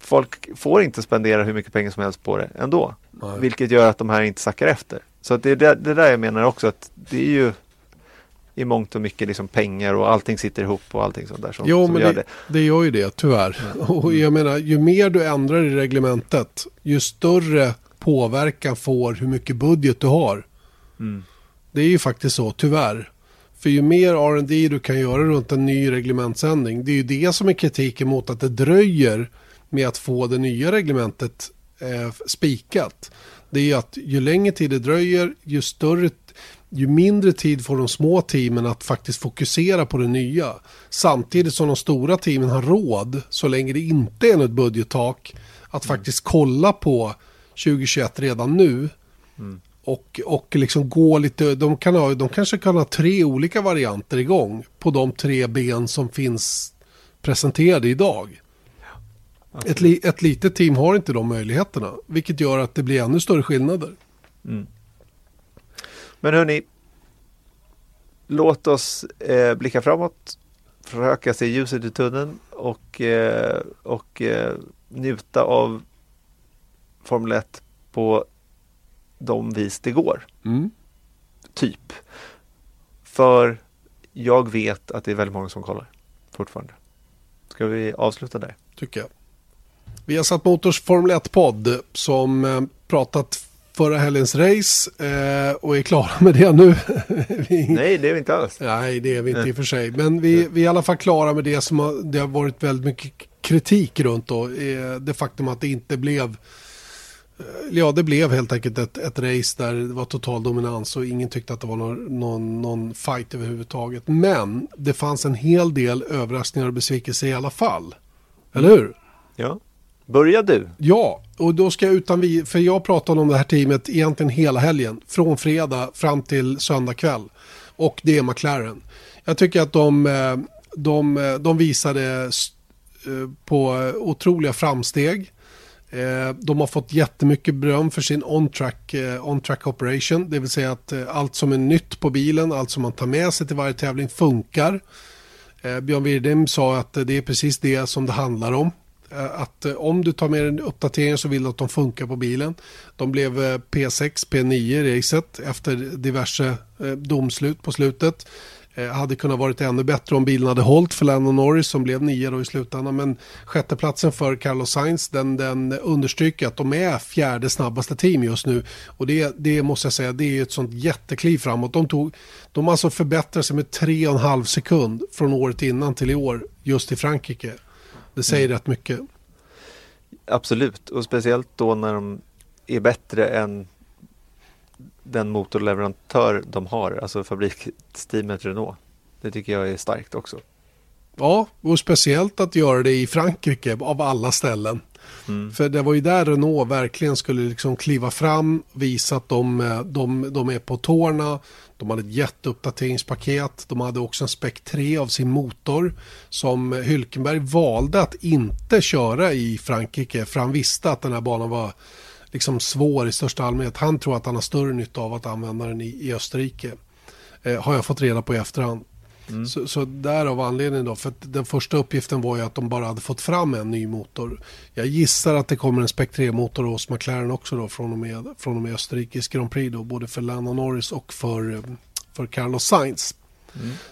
folk får inte spendera hur mycket pengar som helst på det ändå. Nej. Vilket gör att de här inte sackar efter. Så det är det, det där jag menar också att det är ju i mångt och mycket liksom pengar och allting sitter ihop och allting sånt där som, Jo, som men gör det, det. det gör ju det, tyvärr. Och jag menar, ju mer du ändrar i reglementet, ju större påverkan får hur mycket budget du har. Mm. Det är ju faktiskt så, tyvärr. För ju mer R&D du kan göra runt en ny reglementsändring, det är ju det som är kritiken mot att det dröjer med att få det nya reglementet eh, spikat. Det är ju att ju längre tid det dröjer, ju större ju mindre tid får de små teamen att faktiskt fokusera på det nya. Samtidigt som de stora teamen har råd, så länge det inte är något budgettak, att faktiskt kolla på 2021 redan nu. Och, och liksom gå lite, de, kan ha, de kanske kan ha tre olika varianter igång på de tre ben som finns presenterade idag. Ett, li, ett litet team har inte de möjligheterna, vilket gör att det blir ännu större skillnader. Men hörni, låt oss eh, blicka framåt, försöka se ljuset i tunneln och, eh, och eh, njuta av Formel 1 på de vis det går. Mm. Typ. För jag vet att det är väldigt många som kollar fortfarande. Ska vi avsluta där? tycker jag. Vi har satt Motors Formel 1-podd som eh, pratat förra helgens race eh, och är klara med det nu. vi, Nej, det är vi inte alls. nej, det är vi inte i och för sig. Men vi, vi är i alla fall klara med det som har, det har varit väldigt mycket kritik runt då. Eh, det faktum att det inte blev Ja, det blev helt enkelt ett, ett race där det var total dominans och ingen tyckte att det var någon, någon, någon fight överhuvudtaget. Men det fanns en hel del överraskningar och besvikelser i alla fall. Eller hur? Ja. Börja du. Ja, och då ska jag utan vi, för jag pratade om det här teamet egentligen hela helgen, från fredag fram till söndag kväll. Och det är McLaren. Jag tycker att de, eh, de, eh, de visade eh, på otroliga framsteg. Eh, de har fått jättemycket beröm för sin on-track, eh, on-track operation. Det vill säga att eh, allt som är nytt på bilen, allt som man tar med sig till varje tävling funkar. Björn Wirdheim sa att det är precis det som det handlar om. Att om du tar med en uppdatering så vill du att de funkar på bilen. De blev P6, P9 i racet efter diverse domslut på slutet. Eh, Hade kunnat varit ännu bättre om bilen hade hållit för Lando Norris som blev nio då i slutändan. Men sjätteplatsen för Carlos Sainz den, den understryker att de är fjärde snabbaste team just nu. Och det, det måste jag säga, det är ett sånt jättekliv framåt. De, tog, de alltså förbättrat sig med tre och en halv sekund från året innan till i år just i Frankrike. Det säger rätt mycket. Absolut, och speciellt då när de är bättre än den motorleverantör de har, alltså fabriksteamet Renault. Det tycker jag är starkt också. Ja, och speciellt att göra det i Frankrike av alla ställen. För det var ju där Renault verkligen skulle liksom kliva fram, visa att de, eh, de, de är på tårna. De hade ett jätteuppdateringspaket. De hade också en Spec 3 av sin motor som Hylkenberg valde att inte köra i Frankrike för han visste att den här banan var liksom svår i största allmänhet. Han tror att han har större nytta av att använda den i, i Österrike. Eh, har jag fått reda på i efterhand. Så, så därav anledningen då, för den första uppgiften var ju att de bara hade fått fram en ny motor. Jag gissar att det kommer en Spec 3-motor hos McLaren också då från och med, från och med Österrikes Grand Prix då, både för Lando Norris och för, eh, för Carlos Sainz.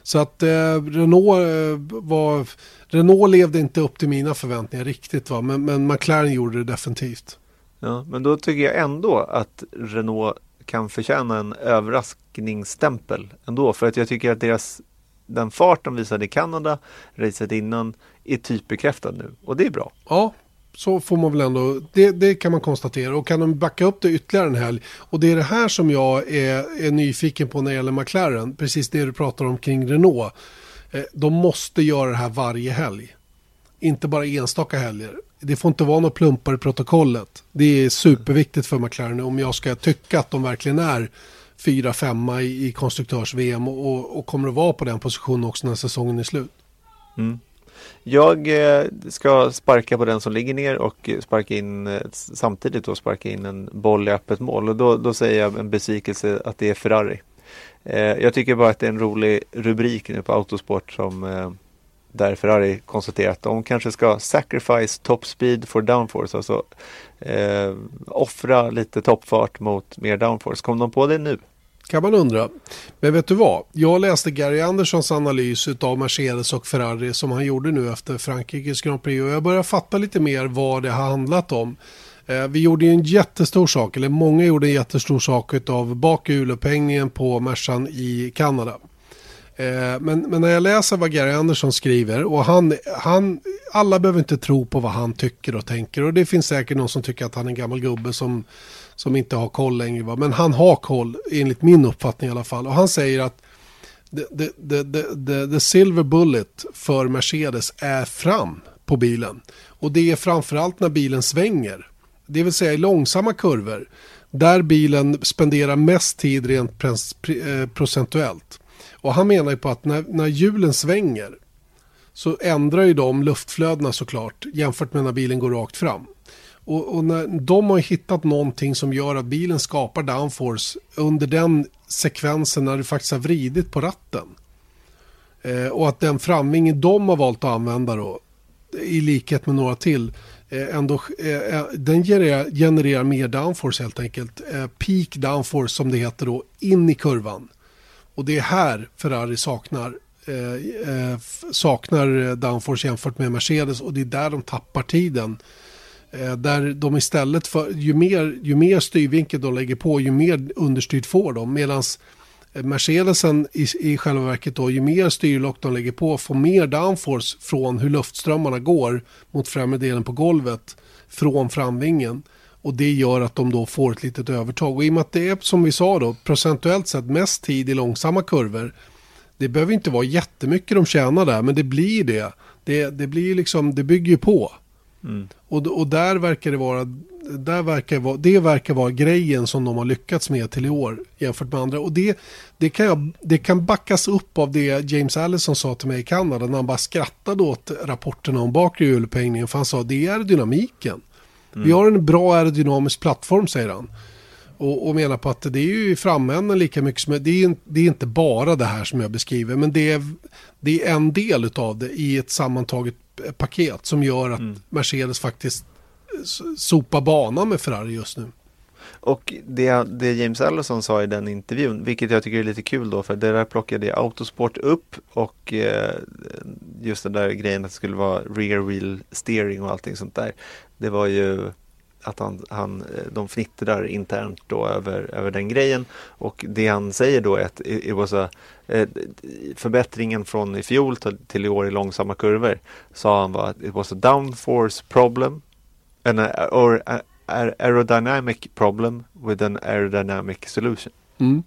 Så att eh, Renault, eh, var, Renault levde inte upp till mina förväntningar riktigt va, men, men McLaren gjorde det definitivt. Ja, men då tycker jag ändå att Renault kan förtjäna en överraskningsstämpel ändå. För att jag tycker att deras, den fart de visade i Kanada, racet innan, är typbekräftad nu. Och det är bra. Ja, så får man väl ändå, det, det kan man konstatera. Och kan de backa upp det ytterligare en helg. Och det är det här som jag är, är nyfiken på när det gäller McLaren. Precis det du pratar om kring Renault. Eh, de måste göra det här varje helg. Inte bara enstaka helger. Det får inte vara några plumpar i protokollet. Det är superviktigt för McLaren om jag ska tycka att de verkligen är fyra, femma i, i konstruktörs-VM och, och, kommer att vara på den positionen också när säsongen är slut. Mm. Jag eh, ska sparka på den som ligger ner och sparka in eh, samtidigt då sparka in en boll i öppet mål och då, då säger jag en besvikelse att det är Ferrari. Eh, jag tycker bara att det är en rolig rubrik nu på Autosport som där Ferrari konstaterar att de kanske ska sacrifice top speed for downforce, alltså eh, offra lite toppfart mot mer downforce. Kom de på det nu? Kan man undra. Men vet du vad? Jag läste Gary Anderssons analys av Mercedes och Ferrari som han gjorde nu efter Frankrikes Grand Prix och jag börjar fatta lite mer vad det har handlat om. Eh, vi gjorde en jättestor sak, eller många gjorde en jättestor sak av bakhjulupphängningen på Mercan i Kanada. Eh, men, men när jag läser vad Gary Andersson skriver och han, han, alla behöver inte tro på vad han tycker och tänker och det finns säkert någon som tycker att han är en gammal gubbe som, som inte har koll längre. Va? Men han har koll, enligt min uppfattning i alla fall. Och han säger att the, the, the, the, the, the silver bullet för Mercedes är fram på bilen. Och det är framförallt när bilen svänger. Det vill säga i långsamma kurvor. Där bilen spenderar mest tid rent pr- eh, procentuellt. Och han menar ju på att när, när hjulen svänger så ändrar ju de luftflödena såklart jämfört med när bilen går rakt fram. Och, och när, de har hittat någonting som gör att bilen skapar downforce under den sekvensen när du faktiskt har vridit på ratten. Eh, och att den framvingen de har valt att använda då, i likhet med några till, eh, ändå, eh, eh den genererar, genererar, mer downforce helt enkelt. Eh, peak downforce som det heter då, in i kurvan. Och det är här Ferrari saknar eh, eh saknar downforce jämfört med Mercedes och det är där de tappar tiden. Eh, där de istället för, ju mer, ju mer styrvinkel de lägger på, ju mer understyrt får de. Medan eh, Mercedesen i, i själva verket då, ju mer styrlock de lägger på får mer downforce från hur luftströmmarna går mot främre delen på golvet från framvingen. Och det gör att de då får ett litet övertag. Och i och med att det är som vi sa då procentuellt sett mest tid i långsamma kurvor. Det behöver inte vara jättemycket de tjänar där men det blir det. Det, det blir liksom, det bygger ju på. Mm. Och, och där verkar det vara där verkar vara, det verkar vara grejen som de har lyckats med till i år jämfört med andra. Och det, det, kan, jag, det kan backas upp av det James Allison sa till mig i Kanada när han bara skrattade åt rapporterna om bakre hjulupphängningen. För han sa det är dynamiken. Vi har en bra aerodynamisk plattform säger han. Och, och menar på att det är ju i framänden lika mycket som, det är, det är inte bara det här som jag beskriver, men det är, det är en del av det i ett sammantaget paket som gör att mm. Mercedes faktiskt sopa banan med Ferrari just nu. Och det, det James Allison sa i den intervjun, vilket jag tycker är lite kul då, för det där plockade Autosport upp och eh, just den där grejen att det skulle vara rear wheel steering och allting sånt där. Det var ju att han, han, eh, de fnittrar internt då över, över den grejen och det han säger då är att it was a, eh, förbättringen från i fjol till, till i år i långsamma kurvor sa han var att it was a downforce problem an, eh, or a aerodynamic problem with an aerodynamic solution. Mm.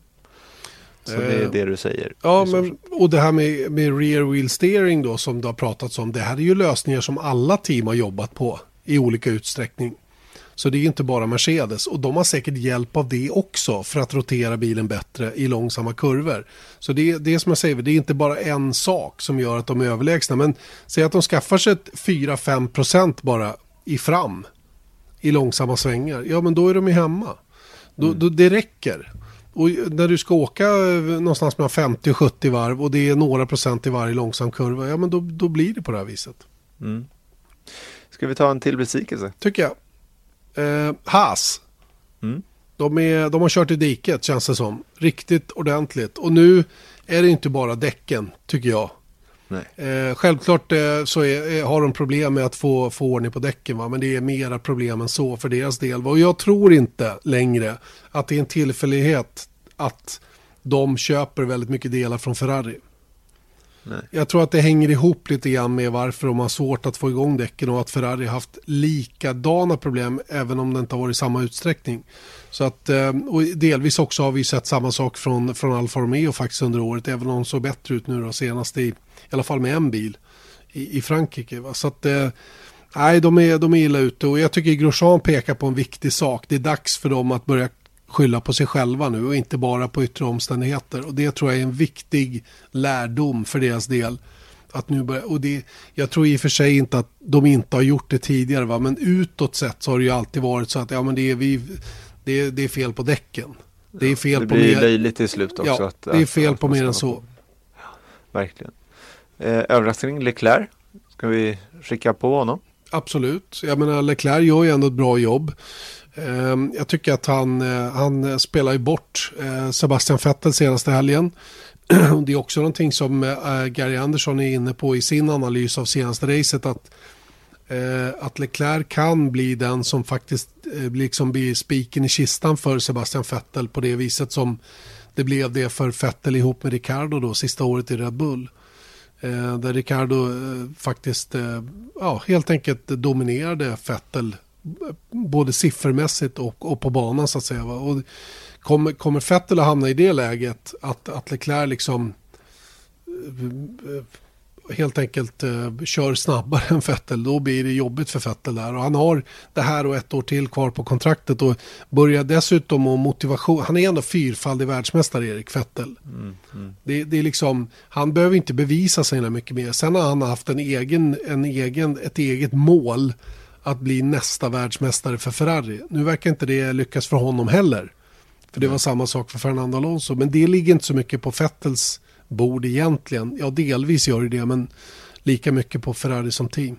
Så det är eh, det du säger. Ja, men, och det här med, med rear wheel steering då som det har pratats om. Det här är ju lösningar som alla team har jobbat på i olika utsträckning. Så det är inte bara Mercedes och de har säkert hjälp av det också för att rotera bilen bättre i långsamma kurvor. Så det, det är som jag säger, det är inte bara en sak som gör att de är överlägsna. Men säg att de skaffar sig 4-5% bara i fram i långsamma svängar, ja men då är de ju hemma. Då, mm. då, det räcker. Och när du ska åka eh, någonstans mellan 50 och 70 varv och det är några procent i varje långsam kurva, ja men då, då blir det på det här viset. Mm. Ska vi ta en till besvikelse? Tycker jag. Eh, Haas. Mm. De, är, de har kört i diket känns det som. Riktigt ordentligt. Och nu är det inte bara däcken tycker jag. Eh, självklart eh, så är, har de problem med att få, få ordning på däcken, va? men det är mera problem än så för deras del. Och jag tror inte längre att det är en tillfällighet att de köper väldigt mycket delar från Ferrari. Nej. Jag tror att det hänger ihop lite grann med varför de har svårt att få igång däcken och att Ferrari har haft likadana problem även om det inte har varit i samma utsträckning. Så att, eh, och delvis också har vi sett samma sak från, från Alfa Romeo faktiskt under året även om de såg bättre ut nu då senast i, i alla fall med en bil i, i Frankrike. Va? Så att, eh, nej, de är, de är illa ute och jag tycker Grosjean pekar på en viktig sak. Det är dags för dem att börja skylla på sig själva nu och inte bara på yttre omständigheter. Och det tror jag är en viktig lärdom för deras del. Att nu börja, och det, jag tror i och för sig inte att de inte har gjort det tidigare, va? men utåt sett så har det ju alltid varit så att ja, men det, är, vi, det, är, det är fel på däcken. Det är fel det på blir mer... löjligt till slut också. Ja, att, det är fel att, på mer än så. Ja, verkligen. Eh, överraskning, Leclerc. Ska vi skicka på honom? Absolut. Jag menar, Leclerc gör ju ändå ett bra jobb. Ehm, jag tycker att han, eh, han spelar ju bort eh, Sebastian Vettel senaste helgen. Det är också någonting som eh, Gary Andersson är inne på i sin analys av senaste racet. Att, eh, att Leclerc kan bli den som faktiskt eh, liksom blir spiken i kistan för Sebastian Vettel på det viset som det blev det för Vettel ihop med Ricardo då sista året i Red Bull. Eh, där Ricardo eh, faktiskt eh, ja, helt enkelt dominerade Vettel både siffermässigt och, och på banan så att säga. Va? Och kommer, kommer Vettel att hamna i det läget att, att Leclerc liksom eh, helt enkelt uh, kör snabbare än Vettel, då blir det jobbigt för Vettel där. Och han har det här och ett år till kvar på kontraktet och börjar dessutom med motivation. Han är ändå fyrfaldig världsmästare, Erik Vettel. Mm, mm. Det, det, är liksom, han behöver inte bevisa sig mycket mer. Sen har han haft en egen, en egen, ett eget mål att bli nästa världsmästare för Ferrari. Nu verkar inte det lyckas för honom heller. För det var samma sak för Fernando Alonso. Men det ligger inte så mycket på Fettels bord egentligen. Ja, delvis gör det det, men lika mycket på Ferrari som team.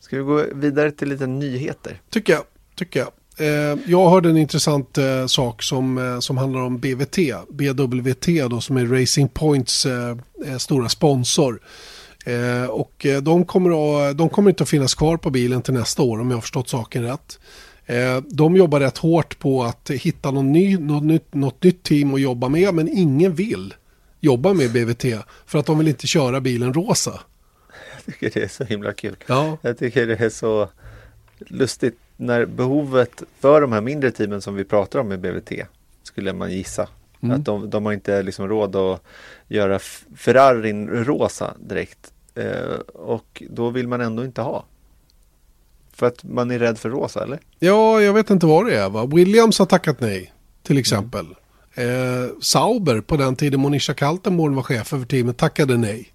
Ska vi gå vidare till lite nyheter? Tycker jag. Tycker jag. Eh, jag hörde en intressant eh, sak som, eh, som handlar om BVT. BWT då som är Racing Points eh, eh, stora sponsor. Eh, och de kommer, att, de kommer inte att finnas kvar på bilen till nästa år om jag har förstått saken rätt. Eh, de jobbar rätt hårt på att hitta någon ny, något, nytt, något nytt team att jobba med men ingen vill jobba med BVT för att de vill inte köra bilen rosa. Jag tycker det är så himla kul. Ja. Jag tycker det är så lustigt när behovet för de här mindre teamen som vi pratar om med BVT skulle man gissa. Att de, de har inte liksom råd att göra Ferrarin rosa direkt. Eh, och då vill man ändå inte ha. För att man är rädd för rosa eller? Ja, jag vet inte vad det är. Va? Williams har tackat nej, till exempel. Eh, Sauber, på den tiden Monisha Kaltenborn var chef över teamet, tackade nej.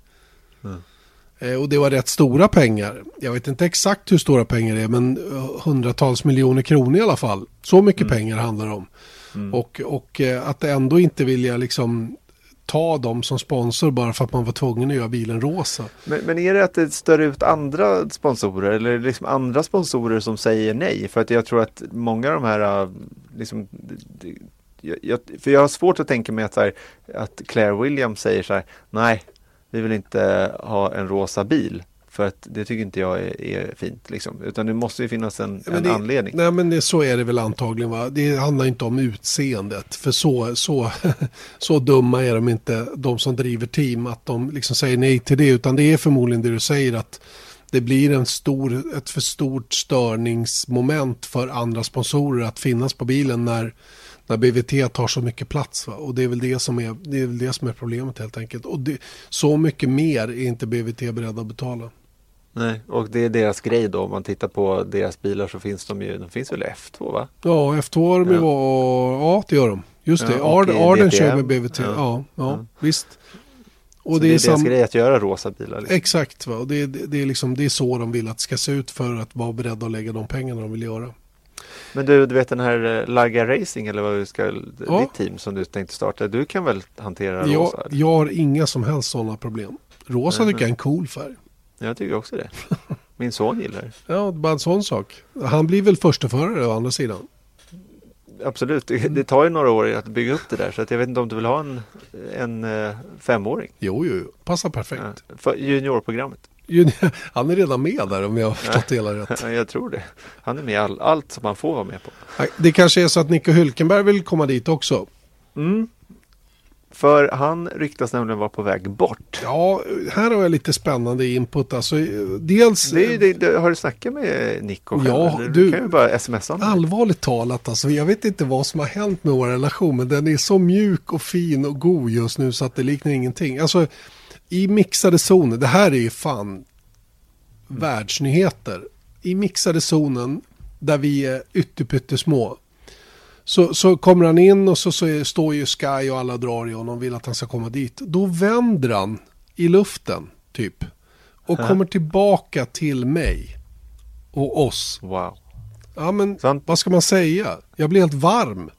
Eh, och det var rätt stora pengar. Jag vet inte exakt hur stora pengar det är, men eh, hundratals miljoner kronor i alla fall. Så mycket pengar handlar det om. Och, och eh, att ändå inte vilja liksom ta dem som sponsor bara för att man var tvungen att göra bilen rosa. Men, men är det att det stör ut andra sponsorer eller är det liksom andra sponsorer som säger nej? För att jag tror att många av de här, äh, liksom, jag, jag, för jag har svårt att tänka mig att, här, att Claire Williams säger så här, nej, vi vill inte ha en rosa bil. För att det tycker inte jag är, är fint. Liksom. Utan det måste ju finnas en, en det, anledning. Nej men det, så är det väl antagligen va. Det handlar inte om utseendet. För så, så, så dumma är de inte, de som driver team, att de liksom säger nej till det. Utan det är förmodligen det du säger att det blir en stor, ett för stort störningsmoment för andra sponsorer att finnas på bilen när, när BVT tar så mycket plats. Va? Och det är, väl det, som är, det är väl det som är problemet helt enkelt. Och det, så mycket mer är inte BVT beredda att betala. Nej, och det är deras grej då. Om man tittar på deras bilar så finns de ju, de finns väl i F2 va? Ja, F2 har de ju Ja. var, ja det gör de. Just det, Ja, och Ard, Arden kör med BVT. Ja, Ja. ja, visst. Och så det, är deras sam... grej att göra rosa bilar. Liksom. Exakt, va? och det, det, det, är liksom, det är så de vill att det ska se ut för att vara beredda att lägga de pengarna de vill göra. Men du, du vet den här eh, Laga Racing eller vad du ska, Ja. ditt team som du tänkte starta. Du kan väl hantera Jag, rosa? eller? jag har inga som helst sådana problem. Rosa Nej, tycker jag är en cool färg. Jag tycker också det. Min son gillar det. Ja, bara en sån sak. Han blir väl försteförare å andra sidan. Absolut, det, tar ju några år att bygga upp det där. Så att jag vet inte om du vill ha en, en eh, femåring. Jo, jo, passar perfekt. Ja, för juniorprogrammet. Ju- Han är redan med där om jag har förstått det hela rätt. Ja, jag tror det. Han är med i all, allt som man får vara med på. Det kanske är så att Nico Hülkenberg vill komma dit också. För han ryktas nämligen vara på väg bort. Ja, här har jag lite spännande input. Alltså, dels, Det, det, det, har du snackat med Nico själv? Ja, du- du kan ju bara smsa honom. allvarligt talat, alltså, jag vet inte vad som har hänt med vår relation, men den är så mjuk och fin och god just nu så att det liknar ingenting. Alltså, i mixade zoner, det här är ju fan världsnyheter. I mixade zonen, där vi är ytterpyttesmå, så, så kommer han in och så, så står ju Sky och alla drar i honom och vill att han ska komma dit. Då vänder han i luften, typ. Och kommer tillbaka till mig och oss. Wow. Ja, men Sant. vad ska man säga? Jag blir helt varm.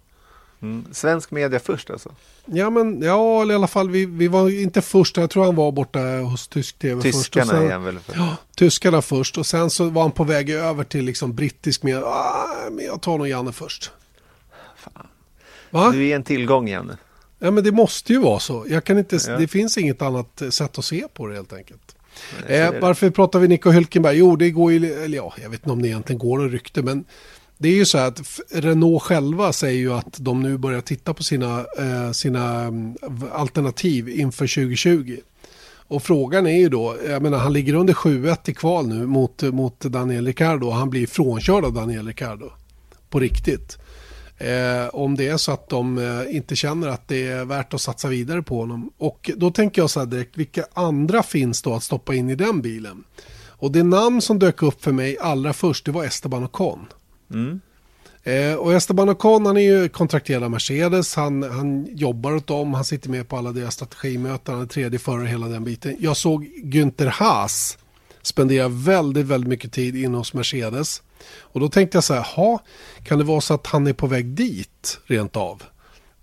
Mm. Svensk media först alltså. Ja, men ja, eller i alla fall, vi, vi var inte först. Jag tror han var borta hos tysk tv först. och Tyskarna är han väl för. Ja, tyskarna först och sen så var han på väg över till liksom brittisk med, ah, men jag tar nog Janne först. Va? Du är en tillgång Janne. Ja, men det måste ju vara så. Jag kan inte, Ja. Det finns inget annat eh, sätt att se på det helt enkelt. är Eh, varför pratar vi Nico Hülkenberg? Jo, det går ju, eller ja, jag vet inte om det egentligen går en rykte, men det är ju så här att Renault själva säger ju att de nu börjar titta på sina, eh, sina mm, alternativ inför 2020. Och frågan är ju då, jag menar han ligger under 7-1 i kval nu mot, mot Daniel Ricciardo och han blir frånkörd av Daniel Ricciardo. På riktigt. Eh, om det är så att de eh, inte känner att det är värt att satsa vidare på honom. Och då tänker jag så här direkt, vilka andra finns då att stoppa in i den bilen? Och det namn som dök upp för mig allra först, det var Esteban Ocon. Eh, och Esteban Ocon, han är ju kontrakterad av Mercedes, han, han jobbar åt dem, han sitter med på alla deras strategimöten, han är tredje förare hela den biten. Jag såg Günther Haas spenderar väldigt, väldigt mycket tid inne hos Mercedes. Och då tänkte jag så här, ha, kan det vara så att han är på väg dit rent av?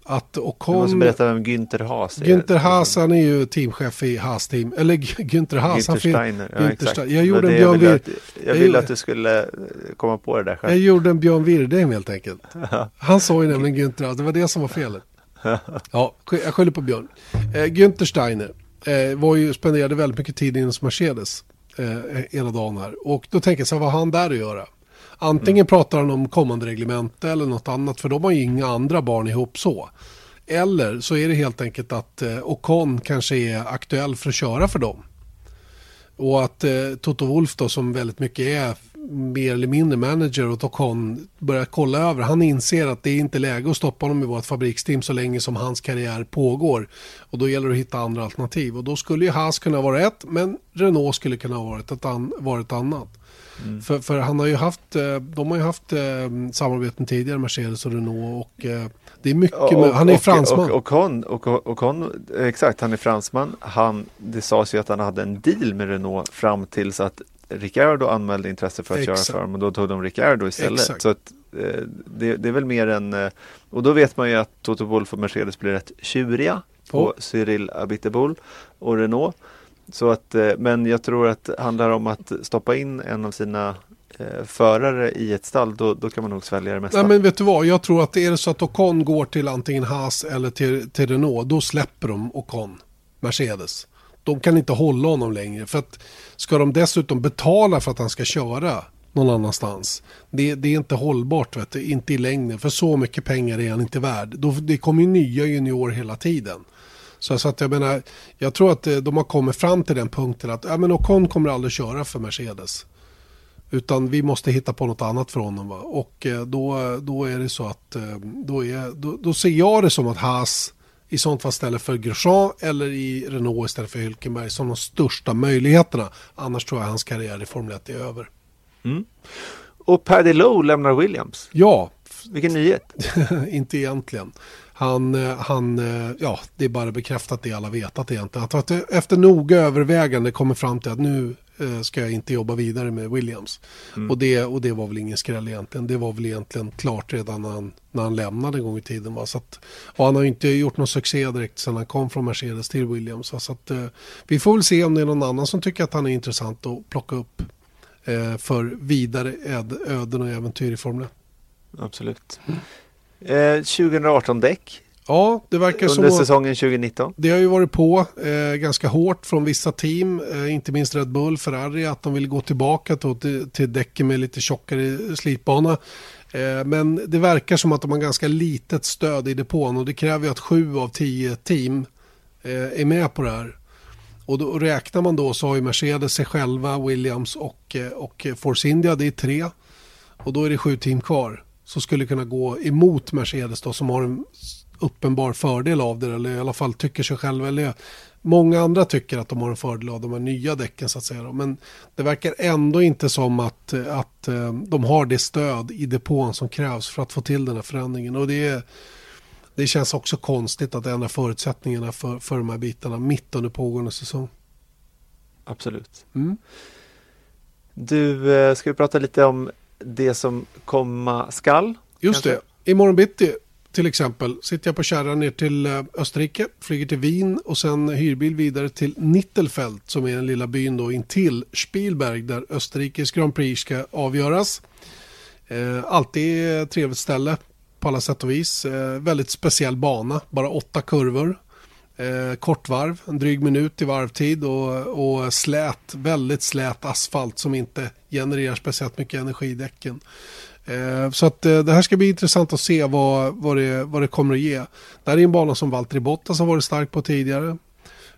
Att Du måste berätta vem Günther Haas är. Günther Haas, han är ju teamchef i Haas team. Eller Günther Haas. Günther fin- Steiner. Ja, Günther. Steiner. Jag gjorde en Björn att, Jag jag ville att du skulle eh, komma på det där Jag själv. gjorde en Björn Wirdheim helt enkelt. Han sa ju nämligen Günther Haas, det var det som var felet. Ja, jag skyller på Björn. Eh, Günther Steiner eh, var ju, spenderade väldigt mycket tid hos Mercedes eh, ena dagen här. Och då tänker jag så här, vad har han där att göra? Antingen pratar han om kommande reglemente eller något annat, för de har ju inga andra barn ihop så. Eller så är det helt enkelt att eh, Ocon kanske är aktuell för att köra för dem. Och att eh, Toto Wolf då som väldigt mycket är mer eller mindre manager åt Ocon börjar kolla över. Han inser att det är inte läge att stoppa honom i vårt fabriksteam så länge som hans karriär pågår. Och då gäller det att hitta andra alternativ. Och då skulle ju Haas kunna vara ett men Renault skulle kunna ha varit ett, an- varit annat. För, för han har ju haft, eh, de har ju haft eh, samarbeten tidigare, Mercedes och Renault. Och eh, det är mycket, Och- med, han är och- fransman. Och, och, Ocon, och, Ocon, exakt, han är fransman. Han, det sades ju att han hade en deal med Renault fram tills att Ricciardo anmälde intresse för att Exakt. köra för dem och då tog de Ricciardo istället. Exakt. Så att, det, det är väl mer än, eh, och då vet man ju att Toto Wolff och Mercedes blir rätt tjuriga på. Cyril Abiteboul och Renault. Så att, eh, men jag tror att det handlar om att stoppa in en av sina eh, förare i ett stall, då, då kan man nog svälja det mesta. Nej men vet du vad, jag tror att är det så att Ocon går till antingen Haas eller till, till Renault, då släpper de Ocon, Mercedes. De kan inte hålla honom längre för att ska de dessutom betala för att han ska köra någon annanstans. Det, det är inte hållbart, vet du, inte i längden, för så mycket pengar är han inte värd. Då, det kommer ju nya junior hela tiden. Så, så att jag menar, jag tror att eh, de har kommit fram till den punkten att ja, men Ocon kommer aldrig köra för Mercedes. Utan vi måste hitta på något annat för honom. Va? Och eh, då, då är det så att eh, då, är, då, då ser jag det som att Haas i sånt fall ställer för Grosjean eller i Renault istället för Hülkenberg som de största möjligheterna. Annars tror jag hans karriär i Formel 1 är över. Och Paddy Lowe lämnar Williams. Ja, Vilken nyhet! inte egentligen. Han, eh, han, eh, ja, det är bara bekräftat det alla vetat egentligen. Att efter noga övervägande kommer fram till att nu eh, ska jag inte jobba vidare med Williams. Och, det, och det var väl ingen skräll egentligen. Det var väl egentligen klart redan när han, när han lämnade en gång i tiden. Va? Så att, och han har inte gjort någon succé direkt sedan han kom från Mercedes till Williams. Va? Så att, eh, vi får väl se om det är någon annan som tycker att han är intressant att plocka upp eh, för vidare öd, öden och äventyr i Formel 1. Absolut. Eh, 2018 däck Ja, det verkar under så. säsongen 2019. Det har ju varit på eh, ganska hårt från vissa team, eh, inte minst Red Bull, Ferrari, att de vill gå tillbaka till, till, däcken med lite tjockare slitbana. Eh, men det verkar som att de har ganska litet stöd i depån och det kräver ju att sju av tio team eh, är med på det här. Och då räknar man då så har ju Mercedes sig själva, Williams och, eh, och Force India, det är tre. Och då är det sju team kvar. Så skulle kunna gå emot Mercedes då som har en uppenbar fördel av det. Eller i alla fall tycker sig själva. Eller många andra tycker att de har en fördel av de här nya däcken så att säga. Då. Men det verkar ändå inte som att, att eh, de har det stöd i depån som krävs för att få till den här förändringen. Och det, är, det känns också konstigt att ändra förutsättningarna för, för de här bitarna mitt under pågående säsong. Absolut. Mm. Du, eh, ska vi prata lite om det som komma skall? Just Kanske? det. Imorgon bitti till exempel sitter jag på kärran ner till eh, Österrike, flyger till Wien och sen hyrbil vidare till Nittelfeld som är den lilla byn då intill Spielberg där Österrikes Grand Prix ska avgöras. Eh, alltid trevligt ställe på alla sätt och vis. Eh, väldigt speciell bana, bara åtta kurvor. Eh, kort varv, en dryg minut i varvtid och, och slät, väldigt slät asfalt som inte genererar speciellt mycket energi i däcken. Eh, så att eh, det här ska bli intressant att se vad, vad, det, vad det kommer att ge. Det här är en bana som Valtteri Bottas har varit stark på tidigare.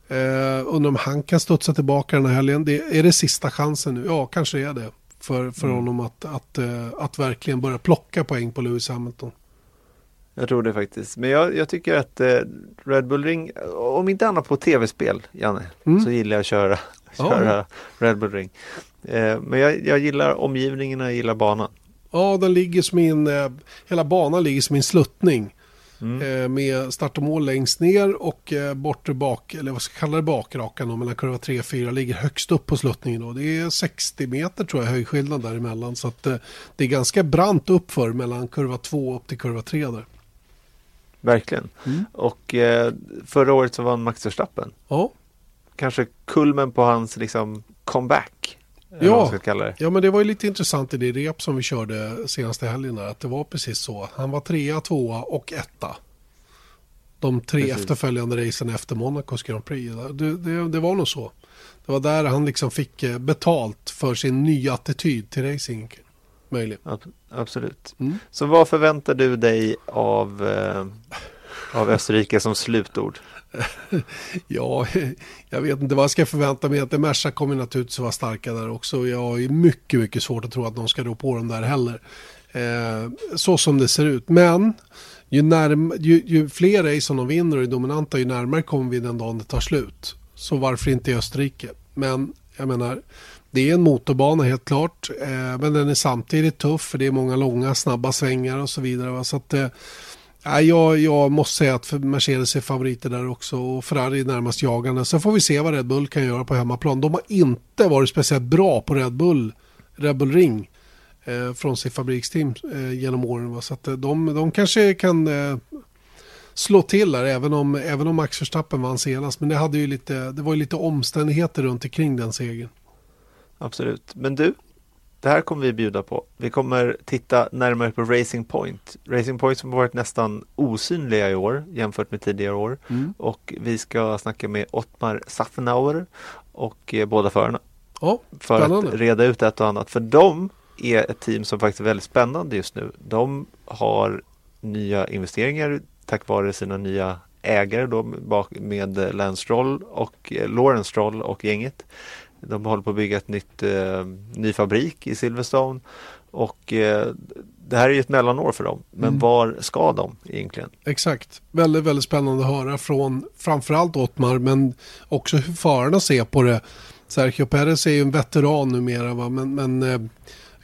Eh, undrar om han kan studsa tillbaka den här helgen. Det, är det sista chansen nu? Ja, kanske är det. För, för honom att, att, eh, att verkligen börja plocka poäng på Lewis Hamilton. Jag tror det faktiskt. Men jag, jag tycker att eh, Red Bull Ring, om inte annat på tv-spel, Janne, Mm. så gillar jag att köra, köra Red Bull Ring. Eh, men jag, jag gillar omgivningen och jag gillar banan. Ja, den ligger som en, eh, hela banan ligger som en sluttning. Eh, med start och mål längst ner och eh, bortre bak, eller vad ska jag kalla det bakrakan då, mellan kurva 3 och 4 ligger högst upp på sluttningen. Då. Det är 60 meter tror jag höjdskillnad däremellan. Så att, eh, det är ganska brant uppför mellan kurva 2 upp till kurva 3 där. Verkligen. Och eh, förra året så vann Max Verstappen. Ja, Kanske kulmen på hans liksom comeback. Ja. Ja, men det var ju lite intressant i det rep som vi körde senaste helgen att det var precis så. Han var trea, tvåa och etta. De tre Precis. efterföljande racen efter Monacos Grand Prix. Det, det, det var nog så. Det var där han liksom fick eh, betalt för sin nya attityd till racing. Möjligen. Ab- Absolut. Mm. Så vad förväntar du dig av, eh, av Österrike som slutord? Ja, jag vet inte vad jag ska förvänta mig. Att Merca kommer naturligtvis vara starka där också. Jag ju mycket, mycket svårt att tro att de ska rå på dem där heller. Eh, så som det ser ut. Men ju, närm ju, ju fler race som de vinner och är dominanta, ju närmare kommer vi den dagen det tar slut. Så varför inte i Österrike? Men jag menar, det är en motorbana helt klart. Eh, men den är samtidigt tuff för det är många långa, snabba svängar och så vidare. Va? Så att, eh, jag, jag måste säga att Mercedes är favoriter där också och Ferrari är närmast jagande. Sen får vi se vad Red Bull kan göra på hemmaplan. De har inte varit speciellt bra på Red Bull, Red Bull Ring eh, från sitt fabriksteam eh, genom åren. Va? Så att, eh, de, de kanske kan eh, slå till där även om, även om Max Verstappen vann senast. Men det, hade ju lite, det var ju lite omständigheter runt omkring den segern. Absolut. Men du, det här kommer vi bjuda på. Vi kommer titta närmare på Racing Point. Racing Point som har varit nästan osynliga i år jämfört med tidigare år. Och vi ska snacka med Ottmar Safnauer och eh, båda förarna. Ja, för spännande. att reda ut ett och annat. För de är ett team som faktiskt är väldigt spännande just nu. De har nya investeringar tack vare sina nya ägare då med Lance Stroll och eh, Lawrence Stroll och gänget. De håller på att bygga ett nytt, eh, ny fabrik i Silverstone och eh, det här är ju ett mellanår för dem. Men var ska de egentligen? Exakt. Väldigt, väldigt spännande att höra från framförallt Ottmar men också hur förarna ser på det. Sergio Perez är ju en veteran numera va? men, men eh,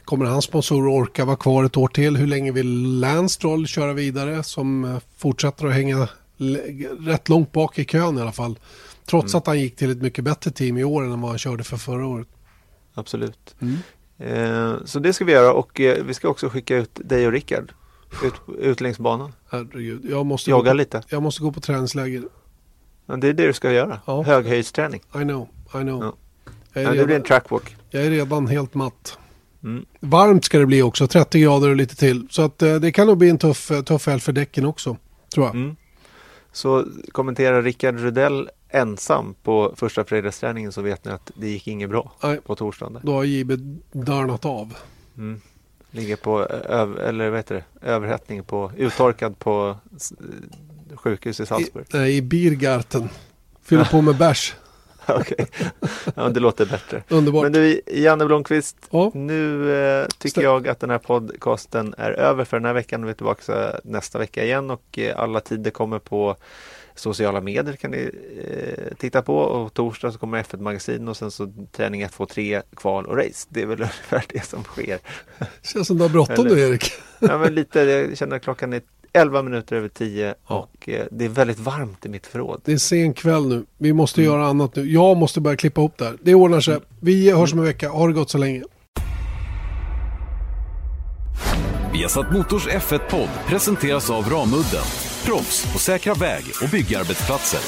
kommer hans sponsorer orka vara kvar ett år till? Hur länge vill Lance Stroll köra vidare som eh, fortsätter att hänga rätt långt bak i kön i alla fall. Trots att han gick till ett mycket bättre team i år än vad han körde för förra året. Absolut. Eh, så det ska vi göra och eh, vi ska också skicka ut dig och Rickard ut, ut längs banan. Herregud, jag måste, Jogga gå, lite. jag måste gå på träningsläger. Ja, det är det du ska göra. Ja. Höghöjdsträning. I know, I know. Ja. Jag, är Ja, det blir en redan, trackwalk. jag är redan helt matt. Mm. Varmt ska det bli också, 30 grader och lite till. Så att, eh, det kan nog bli en tuff, eh, tuff helg för däcken också, tror jag. Mm. Så kommenterar Rickard Rudell ensam på första fredagsträningen så vet ni att det gick inget bra Nej. på torsdagen. Då har JB dörnat av. Mm. Ligger på öv, eller vad heter det? överhettning på uttorkad på sjukhus i I, Salzburg. nej, i Biergarten. Fyller på med bärs. Okej, ja, det låter bättre. Underbart. Men du, Janne Blomqvist, Ja. nu eh, tycker Stäm- jag att den här podcasten är över för den här veckan. Vi är tillbaka nästa vecka igen och eh, alla tider kommer på sociala medier kan ni eh, titta på och torsdag så kommer F1 Magasin och sen så träning 1, 2, 3, kval och race. Det är väl ungefär det som sker. Känns som du har bråttom nu Erik. Ja, men lite, jag känner att klockan är 11 minuter över 10 Ja. och eh, det är väldigt varmt i mitt förråd. Det är sen kväll nu. Vi måste Mm. göra annat nu. Jag måste börja klippa ihop där. Det ordnar sig. Vi hörs om en vecka. Ha det gott så länge. Viasat Motors F1-podd presenteras av Ramudden. Proffs på säkra väg och byggarbetsplatser.